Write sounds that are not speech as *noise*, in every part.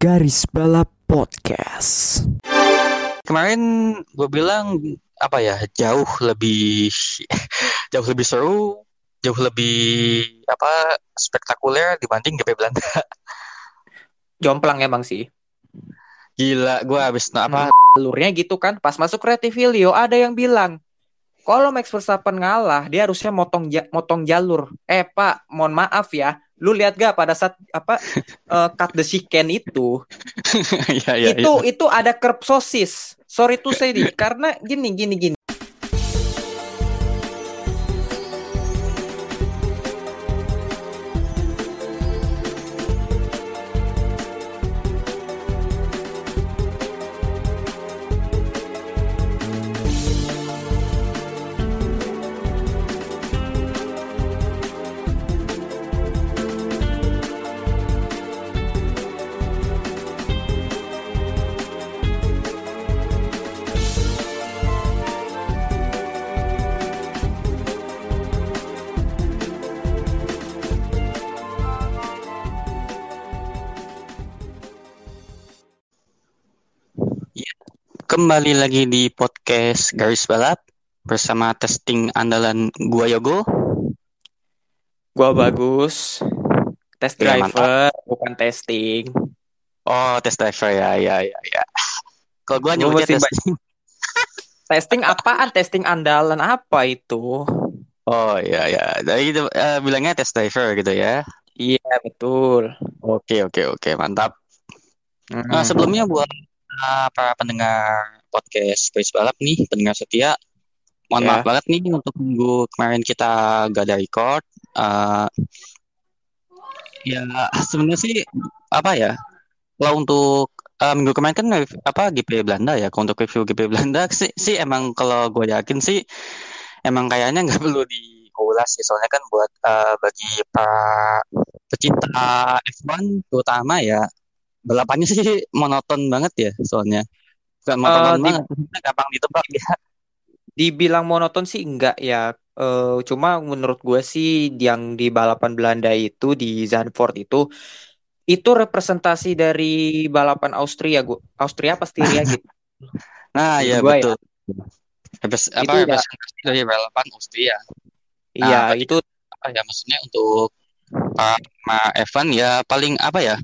Garis Balap Podcast. Kemarin gue bilang apa ya jauh lebih *laughs* jauh lebih seru, jauh lebih apa spektakuler dibanding GP Belanda. *laughs* Jomplang emang sih. Gila, gue habis apa? Alurnya gitu kan. Pas masuk Retivilio ada yang bilang kalau Max Verstappen ngalah, dia harusnya motong ja motong jalur. Eh Pak, mohon maaf ya. Lu lihat gak pada saat apa uh, *laughs* cut the chicken itu? *laughs* ya, ya, itu ya. itu ada kerb sosis. Sorry to say nih, *laughs* karena gini gini gini. Kembali lagi di podcast Garis Balap bersama testing andalan gua Yogo. Gua bagus. Test Ya, driver, bukan testing. Oh, test driver ya, ya, ya, ya. Kalau gua nyebutnya testing. *laughs* Testing apaan? testing andalan apa itu? Oh, ya, ya. Jadi gitu, eh, bilangnya test driver gitu ya. Iya, betul. Oke, oke, oke, mantap. Nah, sebelumnya buat uh, para pendengar podcast Garis Balap nih, pendengar setia, mohon Ya. maaf banget nih untuk minggu kemarin kita gak ada record. Uh, ya sebenarnya sih apa ya? Kalau untuk uh, minggu kemarin kan apa GP Belanda ya. Kalau untuk review GP Belanda *laughs* sih, sih emang kalau gue yakin sih emang kayaknya nggak *laughs* perlu diulas sih. Soalnya kan buat uh, bagi para pecinta F1 terutama ya balapannya sih monoton banget ya soalnya bukan monoton Eh, di- banget maksudnya gampang ditebak ya Dibilang monoton sih enggak ya. Eh, cuma menurut gue sih yang di balapan Belanda itu di Zandvoort itu itu representasi dari balapan Austria gua. Austria apa Styria gitu. *laughs* nah ya Menurut gua ya. betul Repres- apa Itu representasi dari balapan Austria Iya, Nah, itu apa ya maksudnya untuk para Evan ya paling apa ya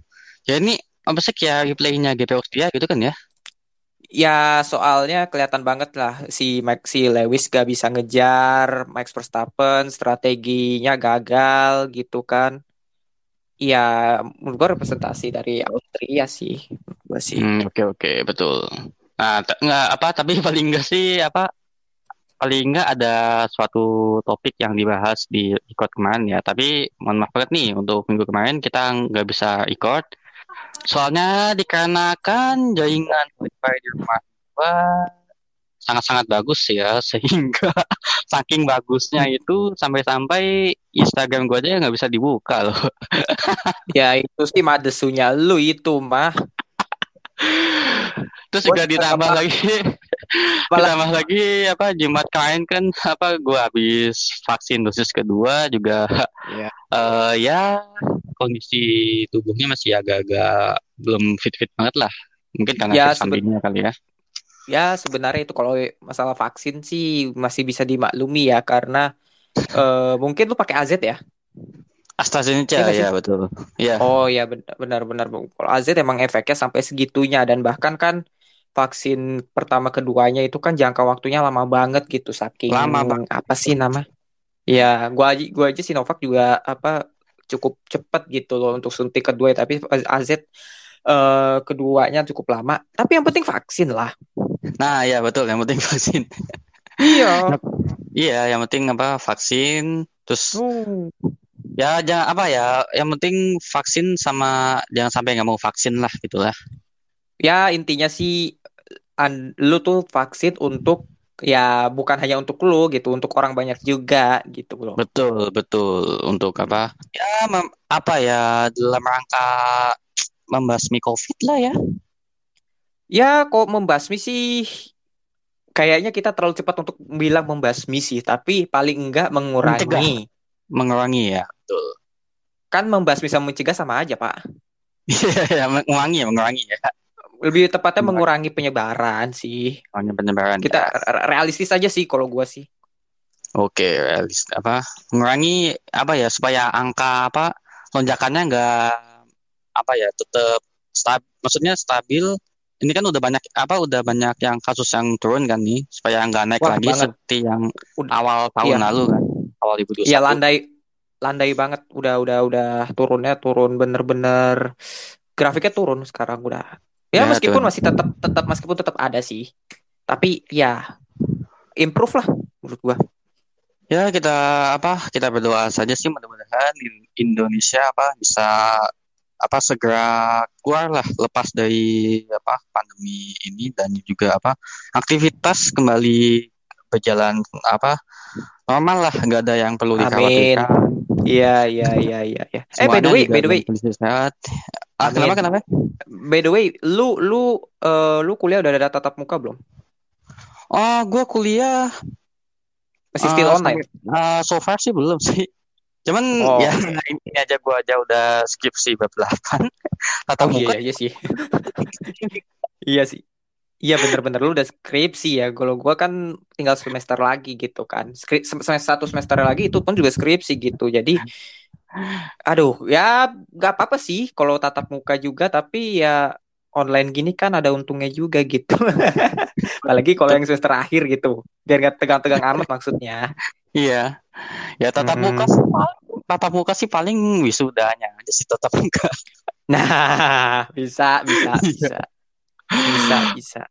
ya ini apa sih kayak replaynya GP Austria gitu kan ya? Ya soalnya kelihatan banget lah si Max si Lewis gak bisa ngejar Max Verstappen, strateginya gagal gitu kan. Ya, menurut gue representasi dari Austria sih, gua sih. Hmm, oke oke betul. Nah nggak apa tapi *laughs* paling enggak sih apa paling enggak ada suatu topik yang dibahas di record kemarin ya. Tapi mohon maaf banget nih untuk minggu kemarin kita nggak bisa record soalnya dikarenakan jaringan wifi di rumah gua sangat-sangat bagus ya *laughs* sehingga saking bagusnya itu sampai-sampai Instagram gua aja nggak bisa dibuka loh *laughs* Ya itu sih madesunya lu itu mah. Terus Gua juga ditambah apa- lagi *laughs* Malah- ditambah lagi apa Jumat kemarin kan apa gua habis vaksin dosis kedua juga Iya. eh, ya kondisi tubuhnya masih agak-agak belum fit-fit banget lah. Mungkin karena Ya, sampingnya kali ya. Ya sebenarnya itu kalau masalah vaksin sih masih bisa dimaklumi ya karena eh, mungkin lu pakai AZ ya. AstraZeneca Iya sih? ya betul. Ya. Oh ya ben- benar-benar kalau AZ emang efeknya sampai segitunya dan bahkan kan vaksin pertama keduanya itu kan jangka waktunya lama banget gitu saking Lama banget. apa sih nama? Ya gua aja gua aja Sinovac juga apa cukup cepet gitu loh untuk suntik kedua tapi AZ eh, keduanya cukup lama. Tapi yang penting vaksin lah. Nah, ya betul yang penting vaksin. Iya. Iya, yang penting apa vaksin terus Hmm. ya jangan apa ya, yang penting vaksin sama jangan sampai nggak mau vaksin lah gitulah. Ya intinya sih an- lu tuh vaksin untuk ya bukan hanya untuk lu gitu, untuk orang banyak juga gitu loh. Betul, betul. Untuk apa? Ya, mem- apa ya dalam rangka membasmi COVID lah ya. Ya kok membasmi sih kayaknya kita terlalu cepat untuk bilang membasmi sih, tapi paling enggak mengurangi. Mengurangi ya. Betul. Kan membasmi sama mencegah sama aja, Pak. *laughs* Iya, ya, mengurangi ya, mengurangi ya. Lebih tepatnya Mengurangi. mengurangi penyebaran sih. Mengurangi penyebaran. Kita ya. re- realistis aja sih kalau gua sih. Oke, realis apa? Mengurangi apa ya supaya angka apa lonjakannya nggak apa ya tetap stabil. Maksudnya stabil. Ini kan udah banyak apa udah banyak yang kasus yang turun kan nih supaya nggak naik Wah, lagi banget. seperti yang Udah, awal tahun iya. lalu kan awal 2021. Iya landai landai banget udah udah udah turunnya turun bener-bener grafiknya turun sekarang udah. Ya Ya, meskipun turun. masih tetap tetap meskipun tetap ada sih. Tapi ya improve lah menurut gua. Ya kita apa kita berdoa saja sih mudah-mudahan in- Indonesia apa bisa apa segera keluar lah lepas dari apa pandemi ini dan juga apa aktivitas kembali berjalan apa normal lah nggak ada yang perlu Amin. Iya iya iya iya iya. Eh by the way, by the way, sehat ah kenapa Amin. kenapa By the way, lu lu eh, lu kuliah udah ada tatap muka belum? oh gue kuliah Masih eh, still online? sampai- eh, so far sih belum sih cuman Oh. ya *laughs* ini aja gue aja udah skripsi bab 8 *laughs* tatap Oh muka iya *laughs* iya sih. Iya sih. Iya bener-bener lu udah skripsi ya. Kalau gua kan tinggal semester lagi gitu kan. Skrip semester satu semester lagi itu pun juga skripsi gitu. Jadi aduh ya nggak apa-apa sih kalau tatap muka juga tapi ya online gini kan ada untungnya juga gitu. *laughs* Apalagi kalau yang semester akhir gitu. Biar nggak tegang-tegang amat maksudnya. Iya, ya tatap muka Mm-mm. sih paling, tatap muka sih paling wisudanya aja sih tatap muka. Nah, bisa bisa Iya. bisa. Bisa bisa.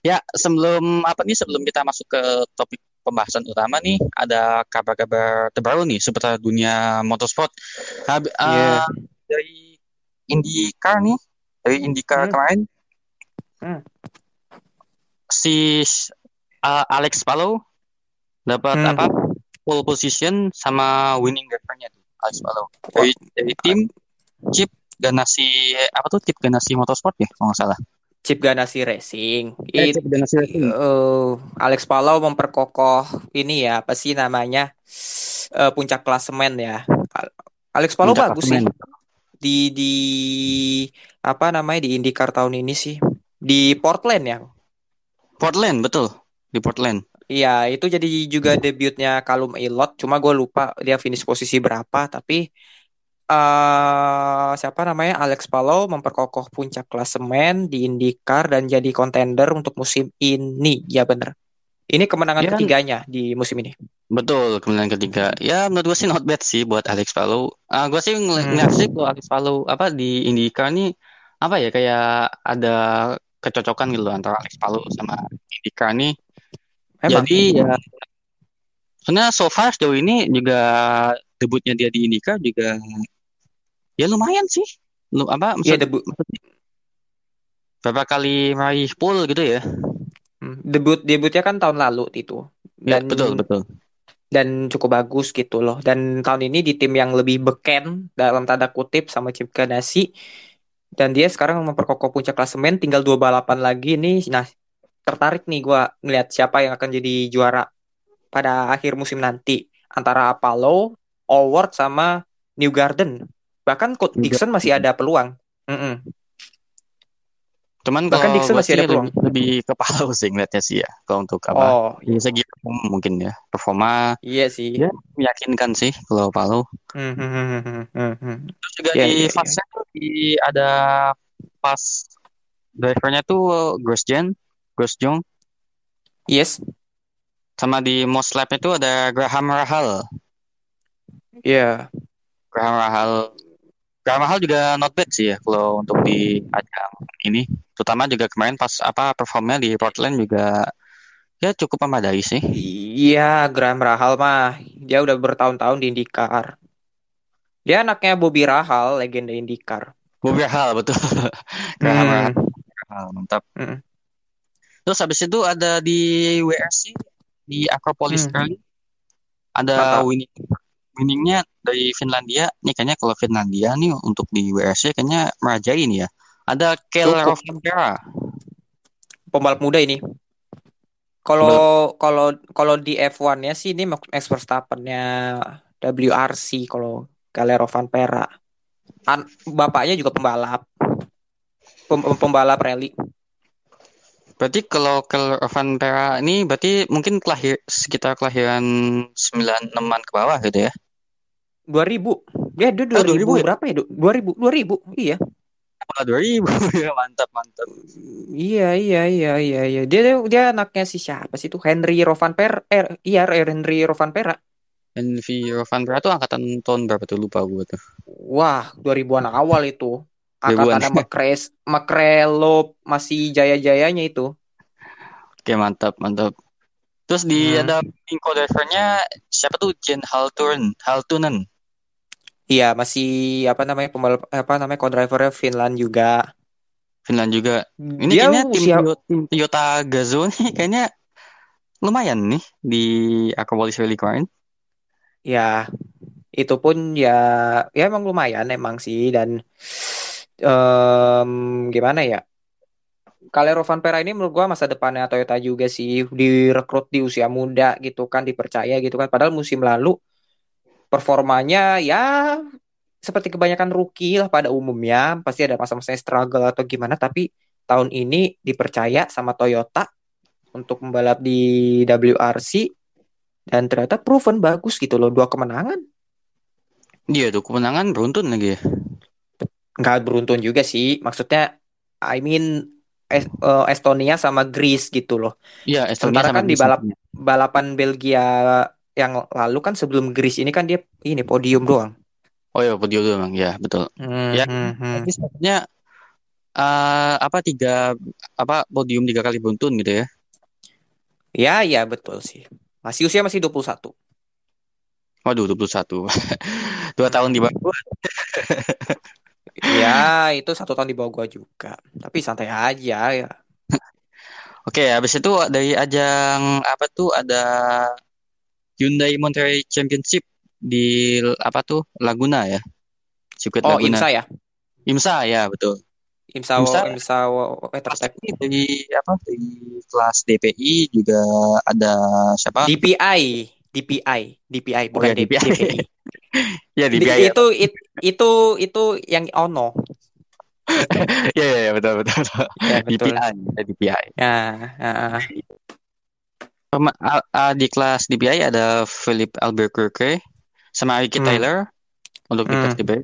Ya sebelum apa nih sebelum kita masuk ke topik pembahasan utama nih ada kabar-kabar terbaru nih seputar dunia motorsport. Hab- Iya. eh, dari IndyCar nih, dari IndyCar Hmm. kemarin Hmm. si eh, Alex Palou dapat Hmm. apa pole position sama winning record-nya tuh Alex Palou dari dari tim Chip Ganassi apa tuh Chip Ganassi Motorsport ya kalau nggak salah. Chip Ganassi Racing. Eh, It- Chip Ganassi Racing. eh, Alex Palou memperkokoh ini ya apa sih namanya Eh, puncak klasemen ya. Al- Alex Palou Puncak bagus sih klasemen. di di apa namanya di IndyCar tahun ini sih di Portland ya. Portland betul di Portland. Iya itu jadi juga debutnya Callum Ilott. Cuma gue lupa dia finish posisi berapa tapi eh siapa namanya Alex Palou memperkokoh puncak klasemen di IndyCar dan jadi kontender untuk musim ini. Ya bener. Ini kemenangan Ya. ketiganya di musim ini. Betul, kemudian ketiga. Ya menurut gue sih not bad sih buat Alex Palou. Ah gue sih Hmm. ngeliat sih kalau Alex Palou apa di IndyCar nih apa ya kayak ada kecocokan gitu antara Alex Palou sama IndyCar nih. Emang. Jadi ya sebenarnya so far sejauh ini juga debutnya dia di IndyCar juga ya lumayan sih. Lu apa Iya maksud debut berapa kali meraih pole gitu ya? hmm, debut debutnya kan tahun lalu itu Ya, dan betul betul. dan cukup bagus gitu loh. Dan tahun ini di tim yang lebih beken dalam tanda kutip sama Chip Ganassi dan dia sekarang memperkokoh puncak klasemen tinggal dua balapan lagi nih. Nah, tertarik nih gua ngelihat siapa yang akan jadi juara pada akhir musim nanti antara Apollo, Allward sama New Garden. Bahkan Coach Dixon masih ada peluang. Mm-mm. Cuman Bahkan Dixon masih sih ada peluang. lebih, lebih ke sih ngeliatnya sih ya. Kalau untuk apa? Oh, Dari segi performa mungkin ya. Performa iya sih. ya meyakinkan sih kalau Palou. Hmm, hmm. Terus juga Iya, di iya, iya. fastnya tuh di ada pas drivernya tuh Grosjean, Grosjean. Yes. Sama di most lap itu ada Graham Rahal. Iya. Graham Rahal. Graham Rahal juga not bad sih ya kalau untuk di ajang ini. Terutama juga kemarin pas apa performnya di Portland juga ya cukup memadai sih. Iya, Graham Rahal mah dia udah bertahun-tahun di IndyCar. Dia anaknya Bobby Rahal, legenda IndyCar. Bobby Rahal betul. *laughs* Graham Hmm. Rahal, Rahal, mantap. Hmm. Terus habis itu ada di WRC di Acropolis Hmm. Rally ada Mantap. winning winningnya dari Finlandia. Nih kayaknya kalau Finlandia nih untuk di WRC kayaknya merajai nih ya. Ada Kel Cukup. Rovanpera. Pembalap muda ini. Kalau kalau kalau di F1-nya sih ini Max Verstappen-nya WRC kalau Galero Van Pera. An- bapaknya juga pembalap. Pem- pembalap rally. Berarti kalau Kel Rovanpera ini berarti mungkin kelahir sekitar kelahiran 96-an ke bawah gitu ya. 2000. Dia dia Oh, 2000, 2000 ya? berapa ya? Du- 2000 2000. Iya. Wah, 2000 *laughs* ya mantap mantap. Iya, iya, iya, iya, iya. Dia dia, dia anaknya si siapa sih itu? Henry Rovanpera. Eh, iya, Henry Rovanpera. Envy Rovanpera tuh angkatan tahun berapa tuh lupa gue tuh. Wah, 2000-an awal itu. 2000-an. Angkatannya Makres, Makrelo masih jaya-jayanya itu. Oke mantap mantap. Terus di Hmm. ada Inco drivernya siapa tuh Jen Halturn Haltunen. Iya, masih apa namanya pembalap apa namanya co-drivernya Finland juga. Finland juga. Ini Dia kayaknya tim, usia Toyota Gazoo nih kayaknya lumayan nih di Acropolis Rally kemarin. ya itu pun ya ya emang lumayan emang sih dan em, gimana ya? Calero Vanpera ini menurut gua masa depannya Toyota juga sih direkrut di usia muda gitu kan dipercaya gitu kan padahal musim lalu performanya ya seperti kebanyakan rookie lah pada umumnya pasti ada masa-masanya struggle atau gimana tapi tahun ini dipercaya sama Toyota untuk membalap di WRC dan ternyata proven bagus gitu loh dua kemenangan Dia tuh kemenangan beruntun lagi ya. nggak beruntun juga sih maksudnya I mean eh, Estonia sama Greece gitu loh Iya, Estonia Sementara sama kan di Greece balap nantinya. balapan Belgia yang lalu kan sebelum Greece ini kan dia ini podium doang. Oh iya, podium emang. Ya, betul. Hmm, Ya, hmm, hmm. Jadi sebenarnya eh, apa tiga apa podium tiga kali beruntun gitu ya. Ya, ya betul sih. Masih usia masih 21. Waduh, 21. *laughs* Dua tahun di bawah gua. Ya, *laughs* itu satu tahun di bawah gua juga. Tapi santai aja ya. Oke, habis itu dari ajang apa tuh ada Hyundai Monterey Championship di apa tuh Laguna ya. Sirkuit Oh, Laguna. IMSA ya. IMSA ya, betul. IMSA IMSA IMSA Weathertech. Pasti dari apa dari kelas DPI juga ada siapa? DPI, DPI, DPI Oh bukan ya, DPI. DPI. ya Di- DPI. ya. itu it- itu itu yang Ono. Ya, ya, ya, betul betul betul. Ya, betul. DPI, ya, DPI. Ya, ya, ya. Pema- a- di kelas DPI ada Philip Albuquerque sama Ricky Hmm. Tyler untuk di kelas Hmm. DPI.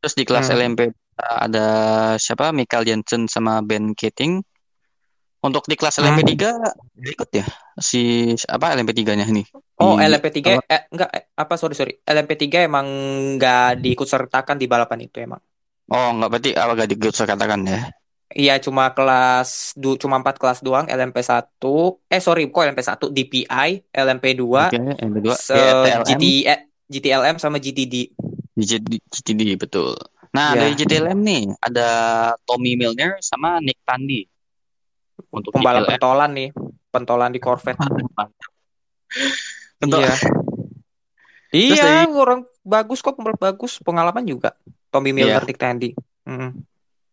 Terus di kelas Hmm. LMP ada siapa? Michael Jensen sama Ben Keating. Untuk di kelas Hmm. LMP3 ikut ya si apa LMP3-nya ini. Oh, Di- LMP3 eh, enggak eh, apa sorry sorry. LMP3 emang enggak diikut sertakan di balapan itu emang. Oh, enggak berarti apa enggak diikut saya katakan ya. Iya, cuma kelas du, cuma empat kelas doang LMP1. Eh sorry, kok LMP1 DPI, LMP2, Oke, LMP2 se- ya, TLM, GT eh, GTLM sama GTD. GTD, GTD, betul. Nah, Ya. dari GTLM nih ada Tommy Milner sama Nick Tandy. Untuk Pembalap GTLM. pentolan nih, pentolan di Corvette. Untuk *laughs* Iya. Iya, orang bagus kok pembalap bagus, pengalaman juga. Tommy Iya. Nick Tandy. Mm.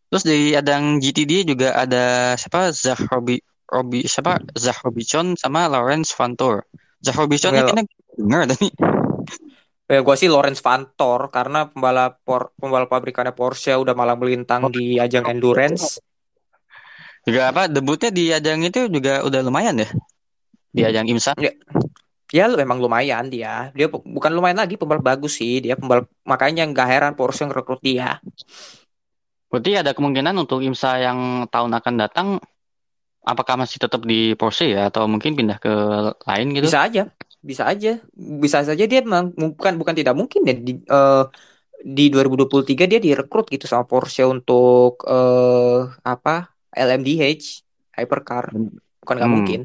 Terus dari adang GTD juga ada siapa Zach Robi siapa Zach Robinson sama Lawrence Vantor. Zach Robinson ini kayaknya dengar tadi. *laughs* Ya, gue sih Lawrence Vantor karena pembalap por, pembalap pabrikannya Porsche udah malang melintang di ajang endurance. Juga apa debutnya di ajang itu juga udah lumayan ya. Di ajang IMSA. Ya lu memang lumayan dia. Dia bu- bukan lumayan lagi pembalap bagus sih. Dia pembalap makanya nggak heran Porsche ngerekrut dia. Berarti ada kemungkinan untuk IMSA yang tahun akan datang apakah masih tetap di Porsche ya atau mungkin pindah ke lain gitu? Bisa aja, bisa aja, bisa saja dia memang bukan bukan tidak mungkin ya di eh, di 2023 dia direkrut gitu sama Porsche untuk eh apa LMDH hypercar. Bukan nggak Hmm. mungkin.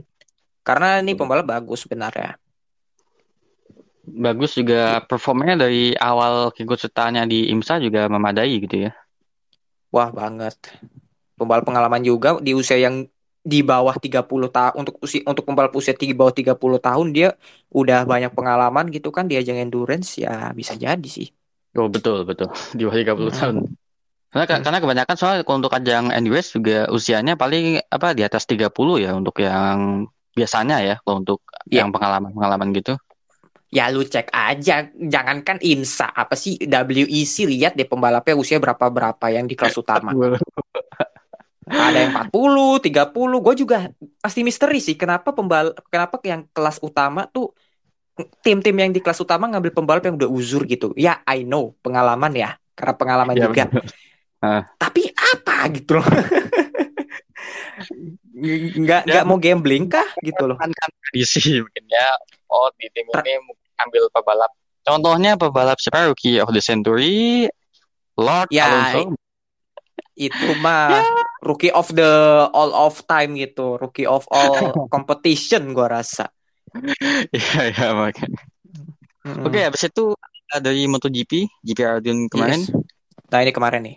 Karena ini pembalap bagus sebenarnya. Bagus juga performanya dari awal keikutsertaannya di IMSA juga memadai gitu ya. Wah banget. Pembalap pengalaman juga di usia yang di bawah 30 tahun untuk usia untuk pembalap usia di bawah 30 tahun dia udah banyak pengalaman gitu kan di ajang endurance ya bisa jadi sih. Oh betul betul di bawah 30 Hmm. tahun. Karena Hmm. karena kebanyakan soal untuk ajang endurance juga usianya paling apa di atas 30 ya untuk yang biasanya ya kalau untuk Iya. yang pengalaman-pengalaman gitu. Ya lu cek aja, jangankan INSA apa sih WEC lihat deh pembalapnya usia berapa berapa yang di kelas utama. Ada yang 40, 30. Gue juga pasti misteri sih kenapa pembal kenapa yang kelas utama tuh tim-tim yang di kelas utama ngambil pembalap yang udah uzur gitu. Ya, I know, pengalaman ya. Karena pengalaman Ya, juga. Ah. Tapi apa gitu loh. nggak nggak mau gambling kah gitu loh. kan kan tradisi mungkin ya oh di tim ini ambil pebalap contohnya pebalap siapa rookie of the century Lord Ya, Alonso Itu mah rookie of the all of time gitu, rookie of all *laughs* competition gua rasa. iya iya makanya Mm-mm. oke habis itu dari MotoGP GP Aragon kemarin Yes. Nah, ini kemarin nih.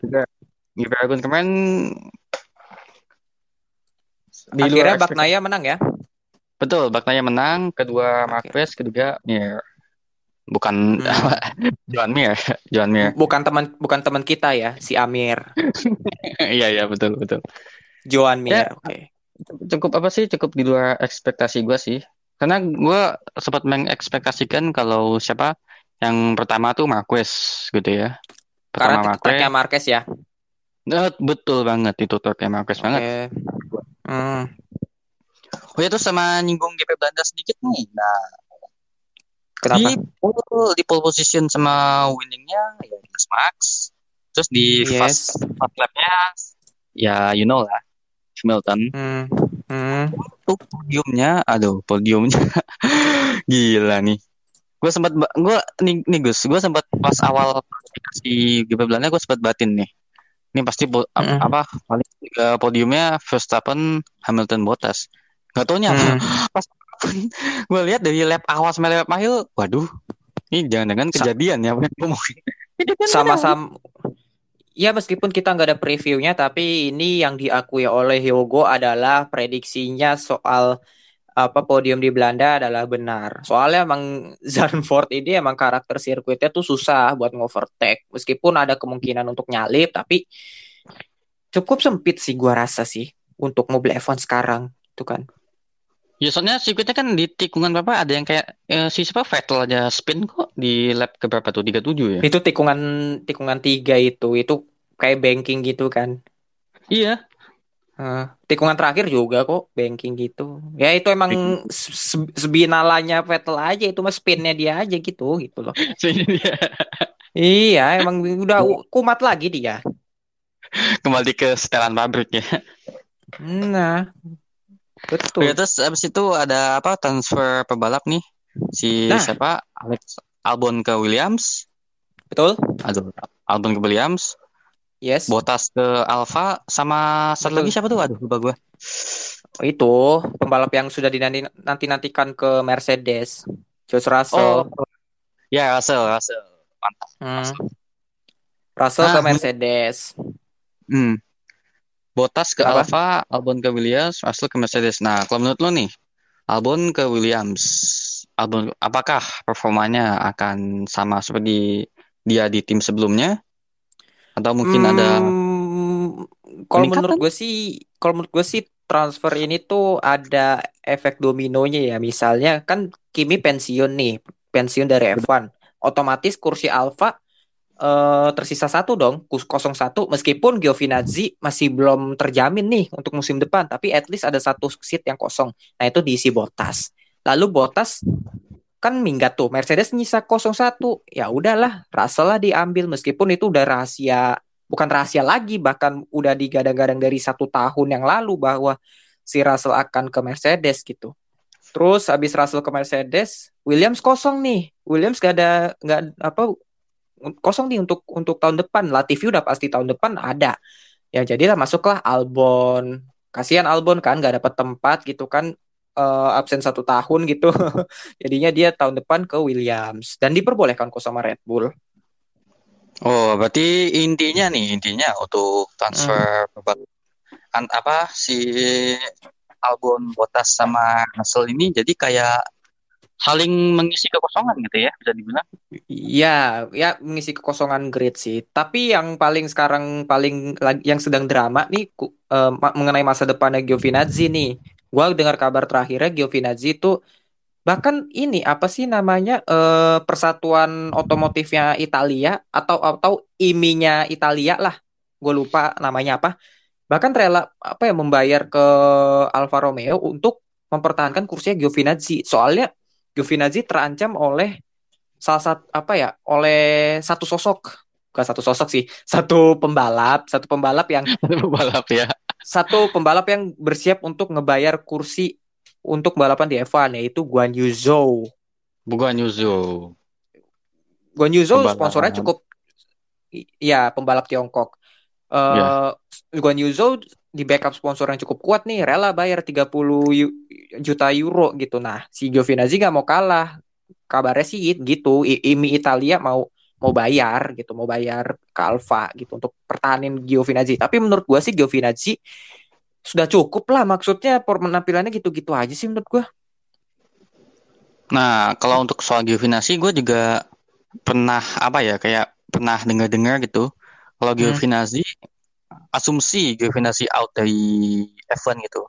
GP Aragon kemarin di Akhirnya luar Baknaya menang ya. Betul Bagnaia menang kedua Marquez ketiga Mir bukan Hmm. *laughs* Joan Mir Joan Mir Bukan teman bukan teman kita ya, si Amir. *laughs* iya iya betul betul Joan Mir. Ya. Oke. cukup apa sih cukup di luar ekspektasi gue sih karena gue sempat mengekspektasikan kalau siapa yang pertama tuh Marquez gitu ya Karena pertama Marquez tracknya Marquez ya. Eh, betul banget itu tracknya Marquez banget Oke. Hmm. Oh ya terus sama nyinggung GP Belanda sedikit nih nah Kenapa? di pole di pole position sama winningnya ya Max Max terus di Yes. fast fast lapnya ya you know lah Hamilton Hmm. Hmm. tuh podiumnya aduh podiumnya *laughs* gila nih gue sempat gue nih, nih Gus gue sempat pas awal si GP Belanda gue sempat batin nih ini pasti po- ap- Mm-mm. apa paling podiumnya Verstappen Hamilton Bottas nggak taunya Hmm. *laughs* pas gue lihat dari lap awal sampai lap akhir waduh ini jangan-jangan Sa- kejadian ya *laughs* Kejadian beneran. Sama-sama. Ya meskipun kita nggak ada previewnya, tapi ini yang diakui oleh Hyogo adalah prediksinya soal apa podium di Belanda adalah benar. Soalnya emang *laughs* Zandvoort ini emang karakter sirkuitnya tuh susah buat ngovertake. Meskipun ada kemungkinan untuk nyalip, tapi cukup sempit sih gua rasa sih untuk mobil F1 sekarang, itu kan. Ya soalnya sirkuitnya kan di tikungan berapa ada yang kayak eh, si siapa Vettel aja spin kok di lap ke berapa tuh 37 ya? Itu tikungan tikungan tiga itu, itu kayak banking gitu kan. Iya. Eh, tikungan terakhir juga kok banking gitu. Ya itu emang se- se- sebinalanya Vettel aja itu mah spinnya dia aja gitu gitu loh. *laughs* Dia. Iya, emang udah u- kumat lagi dia. Kembali ke setelan pabrik ya. Nah, betul. Ya, terus abis itu ada apa transfer pebalap nih si Nah. siapa Alex Albon ke Williams, Betul? aduh Albon ke Williams, Yes. Bottas ke Alfa sama satu lagi siapa tuh? Aduh lupa gue. Oh, itu pembalap yang sudah dinanti nanti-nantikan ke Mercedes. George Russell. Oh, ya Russell, Russell, mantap. Hmm. Russell ke Nah, Mercedes. Hmm. Bottas ke? Alfa, Albon ke Williams, Russell ke Mercedes. Nah, kalau menurut lo nih, Albon ke Williams, Albon apakah performanya akan sama seperti dia di tim sebelumnya? Atau mungkin ada Hmm, kalau peningkatan? menurut gue sih, kalau menurut gue sih transfer ini tuh ada efek dominonya ya. Misalnya kan Kimi pensiun nih, pensiun dari F1. Otomatis kursi Alfa eh, tersisa satu dong, kus- 01. Meskipun Giovinazzi masih belum terjamin nih untuk musim depan, tapi at least ada satu seat yang kosong. Nah itu diisi Bottas. Lalu Bottas kan minggat tuh Mercedes nyisa 01 ya udahlah Russell lah diambil meskipun itu udah rahasia bukan rahasia lagi bahkan udah digadang-gadang dari satu tahun yang lalu bahwa si Russell akan ke Mercedes gitu terus habis Russell ke Mercedes Williams kosong nih Williams gak ada nggak apa kosong nih untuk untuk tahun depan. Latifi udah pasti tahun depan ada. Ya jadilah masuklah Albon. Kasihan Albon kan gak dapat tempat gitu kan eh, absen satu tahun gitu. *laughs* Jadinya dia tahun depan ke Williams. Dan diperbolehkan kok sama Red Bull. Oh, berarti intinya nih, intinya untuk transfer an- apa si Albon, Bottas sama Russell ini jadi kayak saling mengisi kekosongan gitu ya, bisa dibilang. Ya, ya mengisi kekosongan grid sih. Tapi yang paling sekarang paling yang sedang drama nih ma- mengenai masa depannya Giovinazzi nih. Gua dengar kabar terakhirnya Giovinazzi itu bahkan ini apa sih namanya eh, persatuan otomotifnya Italia atau atau IMI-nya Italia lah gue lupa namanya apa bahkan rela apa ya membayar ke Alfa Romeo untuk mempertahankan kursinya Giovinazzi soalnya Giovinazzi terancam oleh salah satu apa ya oleh satu sosok bukan satu sosok sih satu pembalap satu pembalap yang Balap ya. satu pembalap yang bersiap untuk ngebayar kursi untuk balapan di F1 yaitu Guan Yu Zhou. Bukan Yuzo. Guan Yu Zhou Pembalap. sponsornya cukup ya pembalap Tiongkok. Eh Ya. Guan Yu Zhou di backup sponsor yang cukup kuat nih, rela bayar 30 yu- juta euro gitu. Nah, si Giovinazzi nggak mau kalah. Kabarnya sih gitu, I- IMI Italia mau mau bayar gitu, mau bayar ke Alfa gitu untuk pertahanin Giovinazzi. Tapi menurut gua sih Giovinazzi sudah cukup lah maksudnya penampilannya gitu-gitu aja sih menurut gua. Nah, kalau untuk soal Giovinazzi, gue juga pernah apa ya, kayak pernah dengar-dengar gitu. Kalau Hmm. Asumsi Giovinazzi out dari F1 gitu.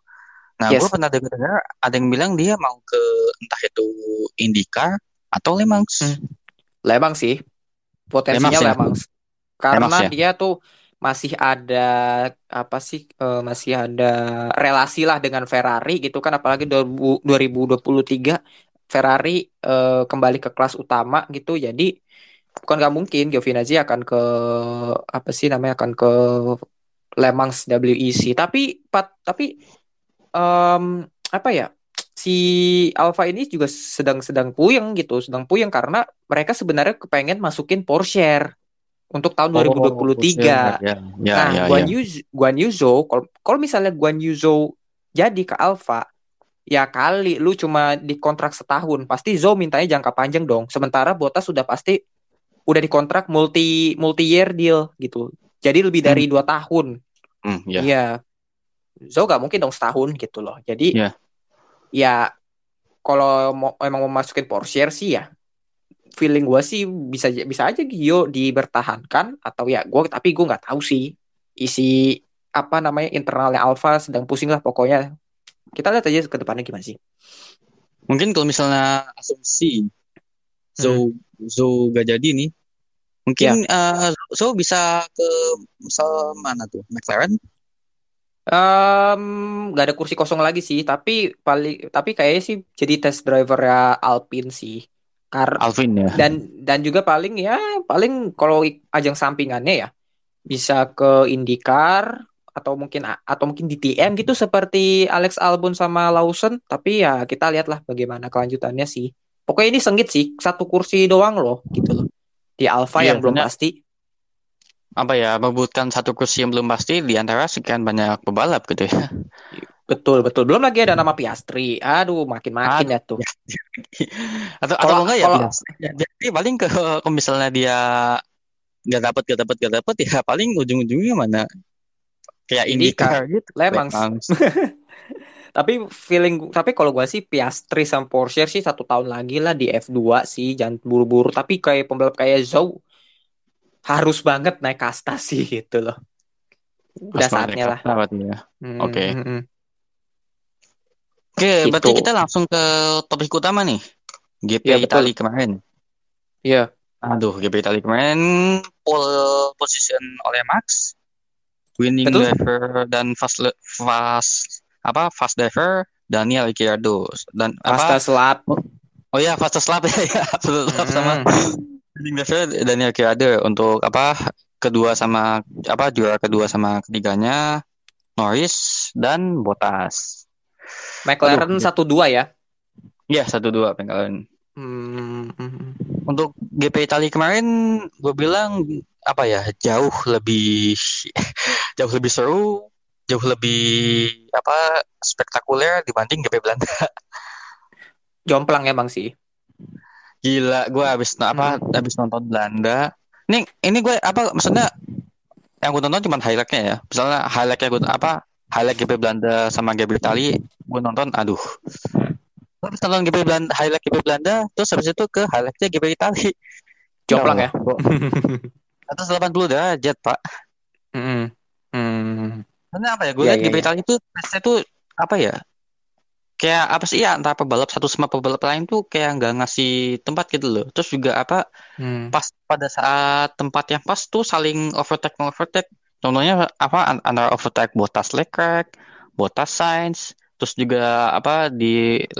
Nah, gue Yes. pernah dengar-dengar ada yang bilang dia mau ke entah itu IndyCar atau Le Mans. Hmm. Lemang sih, potensinya sih, ya? Lemang. Karena Lemang ya? dia tuh masih ada apa sih eh, masih ada relasi lah dengan Ferrari gitu kan apalagi 2000 2023 Ferrari eh, kembali ke kelas utama gitu jadi bukan nggak mungkin Giovinazzi akan ke apa sih namanya akan ke Le Mans WEC tapi pat, tapi em, apa ya si Alfa ini juga sedang-sedang puyeng gitu sedang puyeng karena mereka sebenarnya kepengen masukin Porsche untuk tahun 2023 Ya, ya, Nah, ya, Guan ya. Guan Yu Zhou, kalau misalnya Guan Yu Zhou jadi ke Alfa, ya kali lu cuma dikontrak setahun, pasti Zhou mintanya jangka panjang dong. Sementara Bottas sudah pasti udah dikontrak multi multi year deal gitu. Jadi lebih dari dua tahun. Hmm, ya. Iya. Zhou gak mungkin dong setahun gitu loh. Jadi Iya. ya kalau mau emang mau masukin Porsche sih ya feeling gue sih bisa bisa aja Gio dibertahankan atau ya gue tapi gue nggak tahu sih isi apa namanya internalnya Alfa sedang pusing lah pokoknya kita lihat aja ke depannya gimana sih Mungkin kalau misalnya asumsi Zou Zou gak jadi nih, mungkin eh, Zou bisa ke misal mana tuh? McLaren? Em, nggak ada kursi kosong lagi sih tapi paling tapi kayaknya sih jadi test driver ya Alpine sih. Karena Alvin ya. dan dan juga paling ya paling kalau ajang sampingannya ya bisa ke IndyCar atau mungkin atau mungkin DTM gitu seperti Alex Albon sama Lawson tapi ya kita lihatlah bagaimana kelanjutannya sih. Pokoknya ini sengit sih satu kursi doang loh gitu loh di Alfa Iya, yang belum benar. pasti Apa ya, merebutkan satu kursi yang belum pasti di antara sekian banyak pebalap gitu ya. betul betul belum lagi ada nama Piastri aduh makin makin ya tuh *laughs* Atau atau Kalau- enggak ya, kalau- jadi paling ke kalau misalnya dia nggak dapat nggak dapat nggak dapat ya paling ujung-ujungnya mana kayak IndyCar. Gitu. Lemang. *laughs* Tapi feeling tapi kalau gua sih Piastri sama Porsche sih satu tahun lagi lah di F2 sih jangan buru-buru tapi kayak pembalap kayak Zhou harus banget naik kasta sih *laughs* gitu loh. Udah saatnya lah. ya. Hmm, Oke. hmm, hmm. Oke, Gitu. berarti kita langsung ke topik utama nih. GP betul. Italia kemarin. Iya. Aduh, GP Italia kemarin pole position oleh Max, winning Betul. driver dan fast fast apa fast driver Daniel Ricciardo dan apa selap. oh ya fastest lap *laughs* ya ya fastest lap sama Hmm. winning driver Daniel Ricciardo untuk apa kedua sama apa juara kedua sama ketiganya Norris dan Bottas. McLaren Aduh. satu dua ya. Ya satu dua. Hmm, hmm, hmm. Untuk GP Italia kemarin gue bilang apa ya jauh lebih *laughs* jauh lebih seru, jauh lebih apa spektakuler dibanding GP Belanda. *laughs* Jomplang emang sih. Gila, gue habis apa habis nonton Belanda. Ini ini gue apa maksudnya yang gue tonton cuma highlightnya ya. Misalnya highlightnya gue apa highlight GP Belanda sama GP Italia gue nonton, aduh. Gue habis nonton GP Belanda, highlight GP Belanda, terus habis itu ke highlightnya GP Italia. Jomplang ya. Atas 80 derajat, Pak. Hmm. Hmm. Karena apa ya? Gue Iya, lihat iya, GP iya. Italia itu tesnya tuh apa ya? kayak apa sih ya antara pebalap satu sama pebalap lain tuh kayak nggak ngasih tempat gitu loh. Terus juga apa Hmm. pas pada saat tempat yang pas tuh saling overtake overtake. Contohnya apa an- antara overtake Bottas Leclerc, Bottas Sainz, terus juga apa di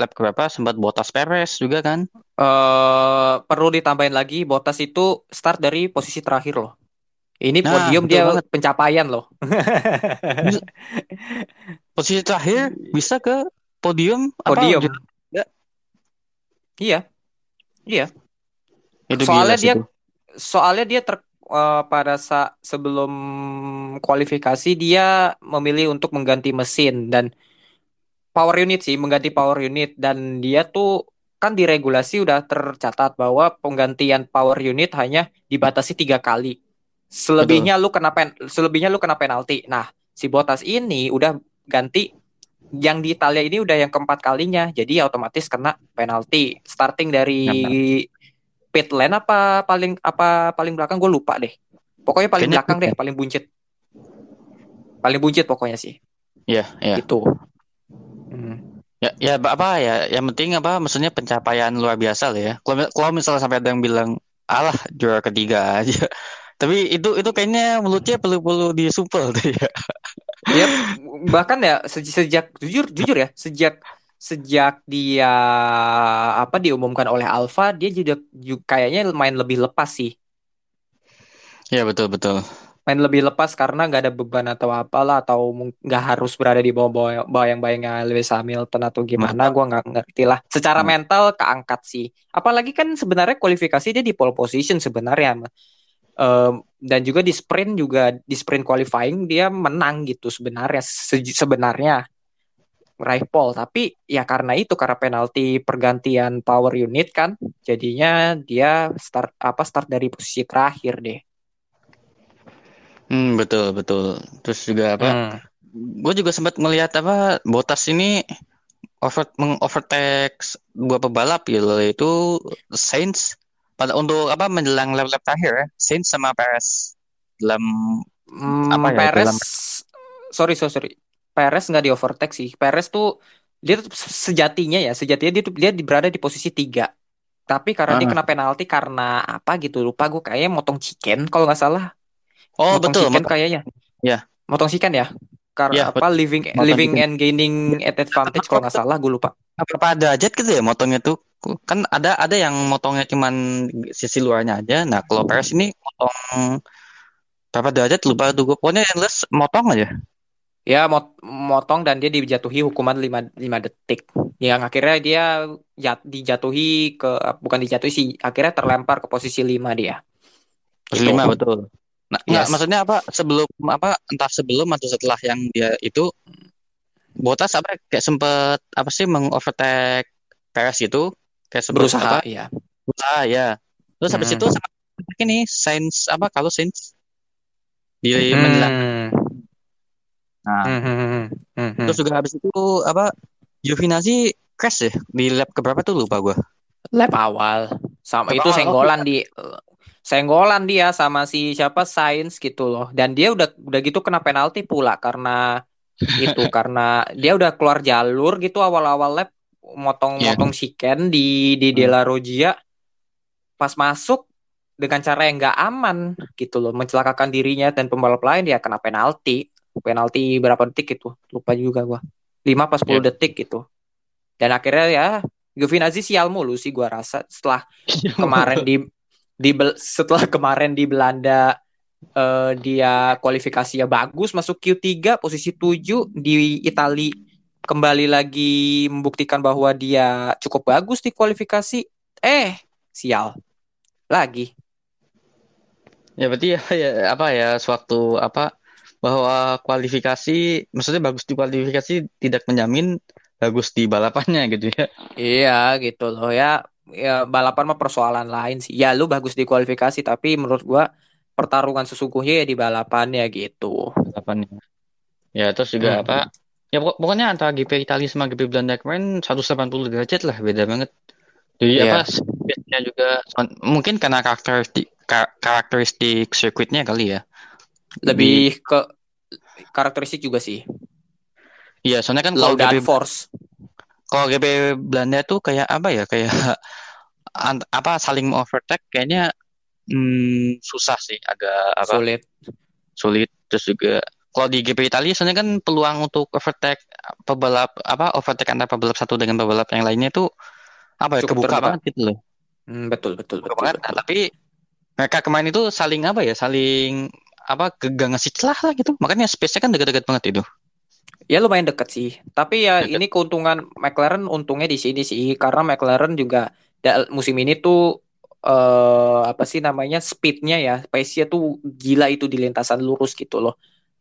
lap berapa sempat Bottas Perez juga kan. eh perlu ditambahin lagi Bottas itu start dari posisi terakhir loh. Ini Nah, podium dia banget. pencapaian loh. Posisi terakhir bisa ke podium apa Podium. lanjut? Iya. Iya. Itu Soalnya dia tuh. soalnya dia ter eh, pada saat sebelum kualifikasi dia memilih untuk mengganti mesin dan power unit sih, mengganti power unit dan dia tuh kan di regulasi udah tercatat bahwa penggantian power unit hanya dibatasi tiga kali. Selebihnya lu kena pen, selebihnya lu kena penalti. Nah, si Bottas ini udah ganti yang di Italia ini udah yang keempat kalinya, jadi otomatis kena penalti. Starting dari pit lane apa paling apa paling belakang gue lupa deh. Pokoknya paling Kayaknya belakang pit deh, paling buncit. Paling buncit pokoknya sih. Iya, iya. Gitu. Hmm. Ya, ya apa- ya? Yang penting apa? Maksudnya pencapaian luar biasa lah ya. Kalau kalau misalnya sampai ada yang bilang, alah juara ketiga aja. *laughs* Tapi itu itu kayaknya mulutnya perlu perlu disupel tuh ya. Ya bahkan ya se- sejak jujur jujur ya sejak sejak dia apa diumumkan oleh Alfa dia juga, juga kayaknya main lebih lepas sih Ya betul betul. main lebih lepas karena nggak ada beban atau apalah atau nggak harus berada di bawah bayang-bayangnya Lewis Hamilton atau gimana gua nggak ngerti lah secara Hmm. mental keangkat sih apalagi kan sebenarnya kualifikasi dia di pole position sebenarnya Em, dan juga di sprint juga di sprint qualifying dia menang gitu sebenarnya Se- sebenarnya meraih pole tapi ya karena itu karena penalti pergantian power unit kan jadinya dia start apa start dari posisi terakhir deh Hmm, betul betul. Terus juga apa? Hmm. Gue juga sempat melihat apa Bottas ini over mengovertake dua pebalap gitu yaitu Sainz pada untuk apa menjelang lap-lap terakhir ya. Sainz sama Perez dalam Hmm, Apa ya, Perez, dalam- sorry sorry sorry, Perez nggak di overtake sih. Perez tuh dia tuh sejatinya ya, sejatinya dia tuh dia di- berada di posisi tiga. Tapi karena dia Ah. kena penalti karena apa gitu lupa gue kayaknya motong chicken kalau nggak salah. Oh motong betul, chicken motong- kayaknya. Ya. Motong chicken ya. Karena Ya, apa living living chicken. and gaining at advantage kalau nggak salah gue lupa. apa derajat gitu ya motongnya tuh kan ada ada yang motongnya cuman sisi luarnya aja. Nah kalau Perez ini motong berapa derajat lupa tuh gue pokoknya endless motong aja. Ya mot- motong dan dia dijatuhi hukuman 5 5 detik. Yang akhirnya dia jat- dijatuhi ke bukan dijatuhi sih, akhirnya terlempar ke posisi 5 dia. Posisi Gitu. lima betul. Nah Yes. maksudnya apa? Sebelum apa entah sebelum atau setelah yang dia itu Bottas apa kayak sempet apa sih mengovertake Perez itu kayak berusaha apa ya. berusaha ya terus habis Hmm. itu sama ini Sainz apa kalau Sainz di menjelang Hmm. nah Hmm, hmm, hmm, hmm. Terus juga habis itu apa Giovinazzi crash ya di lap keberapa tuh lupa gua. lap awal sama Lap itu awal, senggolan di senggolan dia sama si siapa Sainz gitu loh. Dan dia udah udah gitu kena penalti pula karena itu *laughs* karena dia udah keluar jalur gitu awal-awal lap motong-motong chicken di di Hmm. Della Roggia pas masuk dengan cara yang nggak aman gitu loh. Mencelakakan dirinya dan pembalap lain dia kena penalti. Penalti berapa detik itu? Lupa juga gua. 5 pas 10 Iya. detik gitu. Dan akhirnya ya Giovinazzi sial mulu sih gua rasa. Setelah kemarin di di Bel- setelah kemarin di Belanda eh, dia kualifikasinya bagus masuk Q3 posisi 7 di Itali kembali lagi membuktikan bahwa dia cukup bagus di kualifikasi eh sial lagi Ya berarti ya, ya apa ya sewaktu apa bahwa kualifikasi maksudnya bagus di kualifikasi tidak menjamin bagus di balapannya gitu ya. Iya gitu loh ya. Ya balapan mah persoalan lain sih. Ya lu bagus di kualifikasi tapi menurut gua pertarungan sesungguhnya ya di balapannya gitu. Balapannya. Ya terus juga Hmm. apa ya pokok- pokoknya antara GP Italia sama GP Belanda kemarin 180 derajat lah beda banget. Jadi Iya. apa speednya juga mungkin karena karakteristik ka- karakteristik sirkuitnya kali ya. Lebih ke karakteristik juga sih. Iya, soalnya kan kalau GP downforce. kalau GP Belanda tuh kayak apa ya kayak *laughs* apa saling overtake kayaknya hmm, susah sih agak apa Sulit. sulit terus juga kalau di GP Italia sebenarnya kan peluang untuk overtake pebalap apa overtake antara pebalap satu dengan pebalap yang lainnya itu apa ya Cukup kebuka terbuka. banget gitu loh Hmm, betul, betul, betul, banget Nah, betul. tapi mereka kemarin itu saling apa ya saling apa gak ngasih celah lah gitu makanya space-nya kan dekat-dekat banget itu Ya lumayan deket sih. Tapi ya Deket. ini keuntungan McLaren untungnya di sini sih karena McLaren juga musim ini tuh eh apa sih namanya speednya ya, pace-nya tuh gila itu di lintasan lurus gitu loh.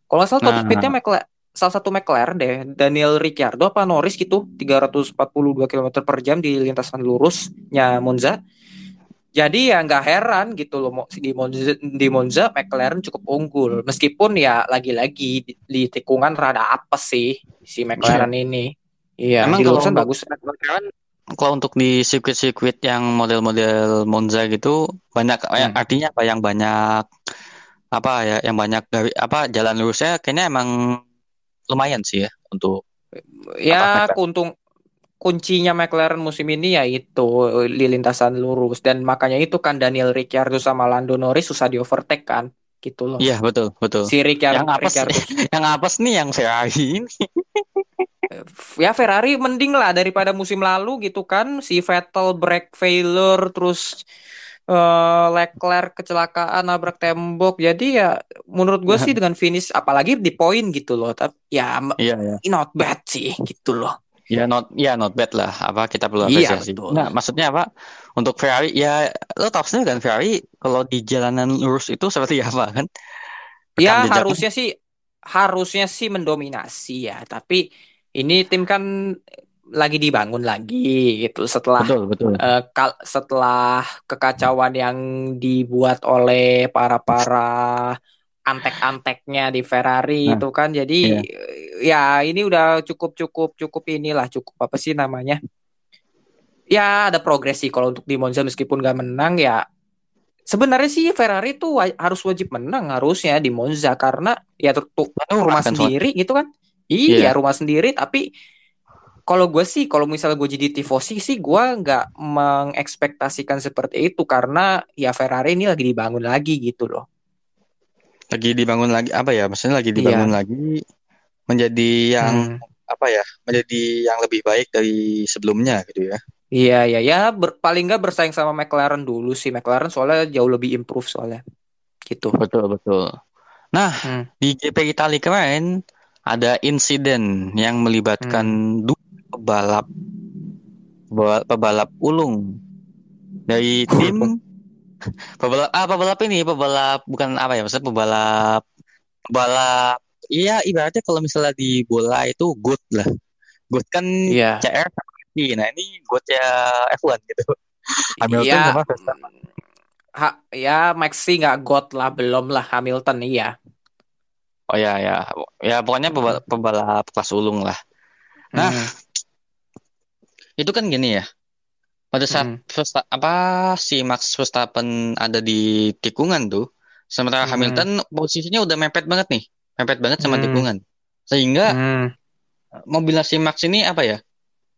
Kalau nggak salah top Nah. speednya McLaren salah satu McLaren deh, Daniel Ricciardo apa Norris gitu, 342 km per jam di lintasan lurusnya Monza. Jadi ya nggak heran gitu loh di Monza, di Monza McLaren cukup unggul meskipun ya lagi-lagi di, di tikungan rada apes sih si McLaren ini. Iya, Emang di bagus. McLaren kalau untuk di sirkuit-sirkuit yang model-model Monza gitu banyak ya, Hmm. artinya apa yang banyak apa ya yang banyak dari apa jalan lurusnya kayaknya emang lumayan sih ya untuk Ya Apa, kuntung kuncinya McLaren musim ini ya itu di lintasan lurus. Dan makanya itu kan Daniel Ricciardo sama Lando Norris susah di overtake kan gitu loh. iya betul betul. Si Ricciardo, yang apes Ricciardo *laughs* yang apes nih yang Ferrari ini. *laughs* Ya Ferrari mending lah daripada musim lalu gitu kan. Si Vettel brake failure terus eh, Leclerc kecelakaan nabrak tembok. Jadi ya menurut gue sih dengan finish apalagi di poin gitu loh. Tapi ya iya ya not bad sih gitu loh. Ya not ya not bad lah. Apa kita perlu Iya, apresiasi. betul. nah maksudnya apa? Untuk Ferrari ya lo tau sendiri kan Ferrari kalau di jalanan lurus itu seperti *laughs* apa kan? Ya jejak. harusnya sih harusnya sih mendominasi ya. Tapi ini tim kan lagi dibangun lagi gitu setelah betul betul eh, kal- setelah kekacauan yang dibuat oleh para para antek-anteknya di Ferrari Nah, itu kan jadi iya. ya ini udah cukup cukup cukup inilah cukup apa sih namanya ya ada progresi kalau untuk di Monza meskipun gak menang ya sebenarnya sih Ferrari tuh wa- harus wajib menang harusnya di Monza karena ya tuh rumah sendiri gitu kan iya Iya. rumah sendiri tapi kalau gue sih kalau misalnya gue jadi tifosi sih gue nggak mengekspektasikan seperti itu karena ya Ferrari ini lagi dibangun lagi gitu loh lagi dibangun lagi apa ya maksudnya lagi dibangun lagi menjadi yang Hmm. apa ya menjadi yang lebih baik dari sebelumnya gitu ya Iya iya ya ber- paling nggak bersaing sama McLaren dulu sih McLaren soalnya jauh lebih improve soalnya gitu. betul betul nah Hmm. di GP Italia kemarin ada insiden yang melibatkan Hmm. Pebalap pebalap, ulung dari tim *laughs* pebalap ah pebalap ini pebalap bukan apa ya maksudnya pebalap pebalap iya ibaratnya kalau misalnya di bola itu good lah good kan Iya. CR sama F1. Nah ini goatnya F1 gitu. *laughs* Hamilton Iya. sama Verstappen. Ha, ya Max sih nggak got lah belum lah Hamilton iya. Oh ya ya, ya pokoknya pebalap, pebalap kelas ulung lah. Nah, Hmm. Itu kan gini ya. Pada saat Hmm. Versta- apa si Max Verstappen ada di tikungan tuh, sementara Hmm. Hamilton posisinya udah mepet banget nih, mepet banget sama Hmm. tikungan. Sehingga Hmm. mobilnya si Max ini apa ya?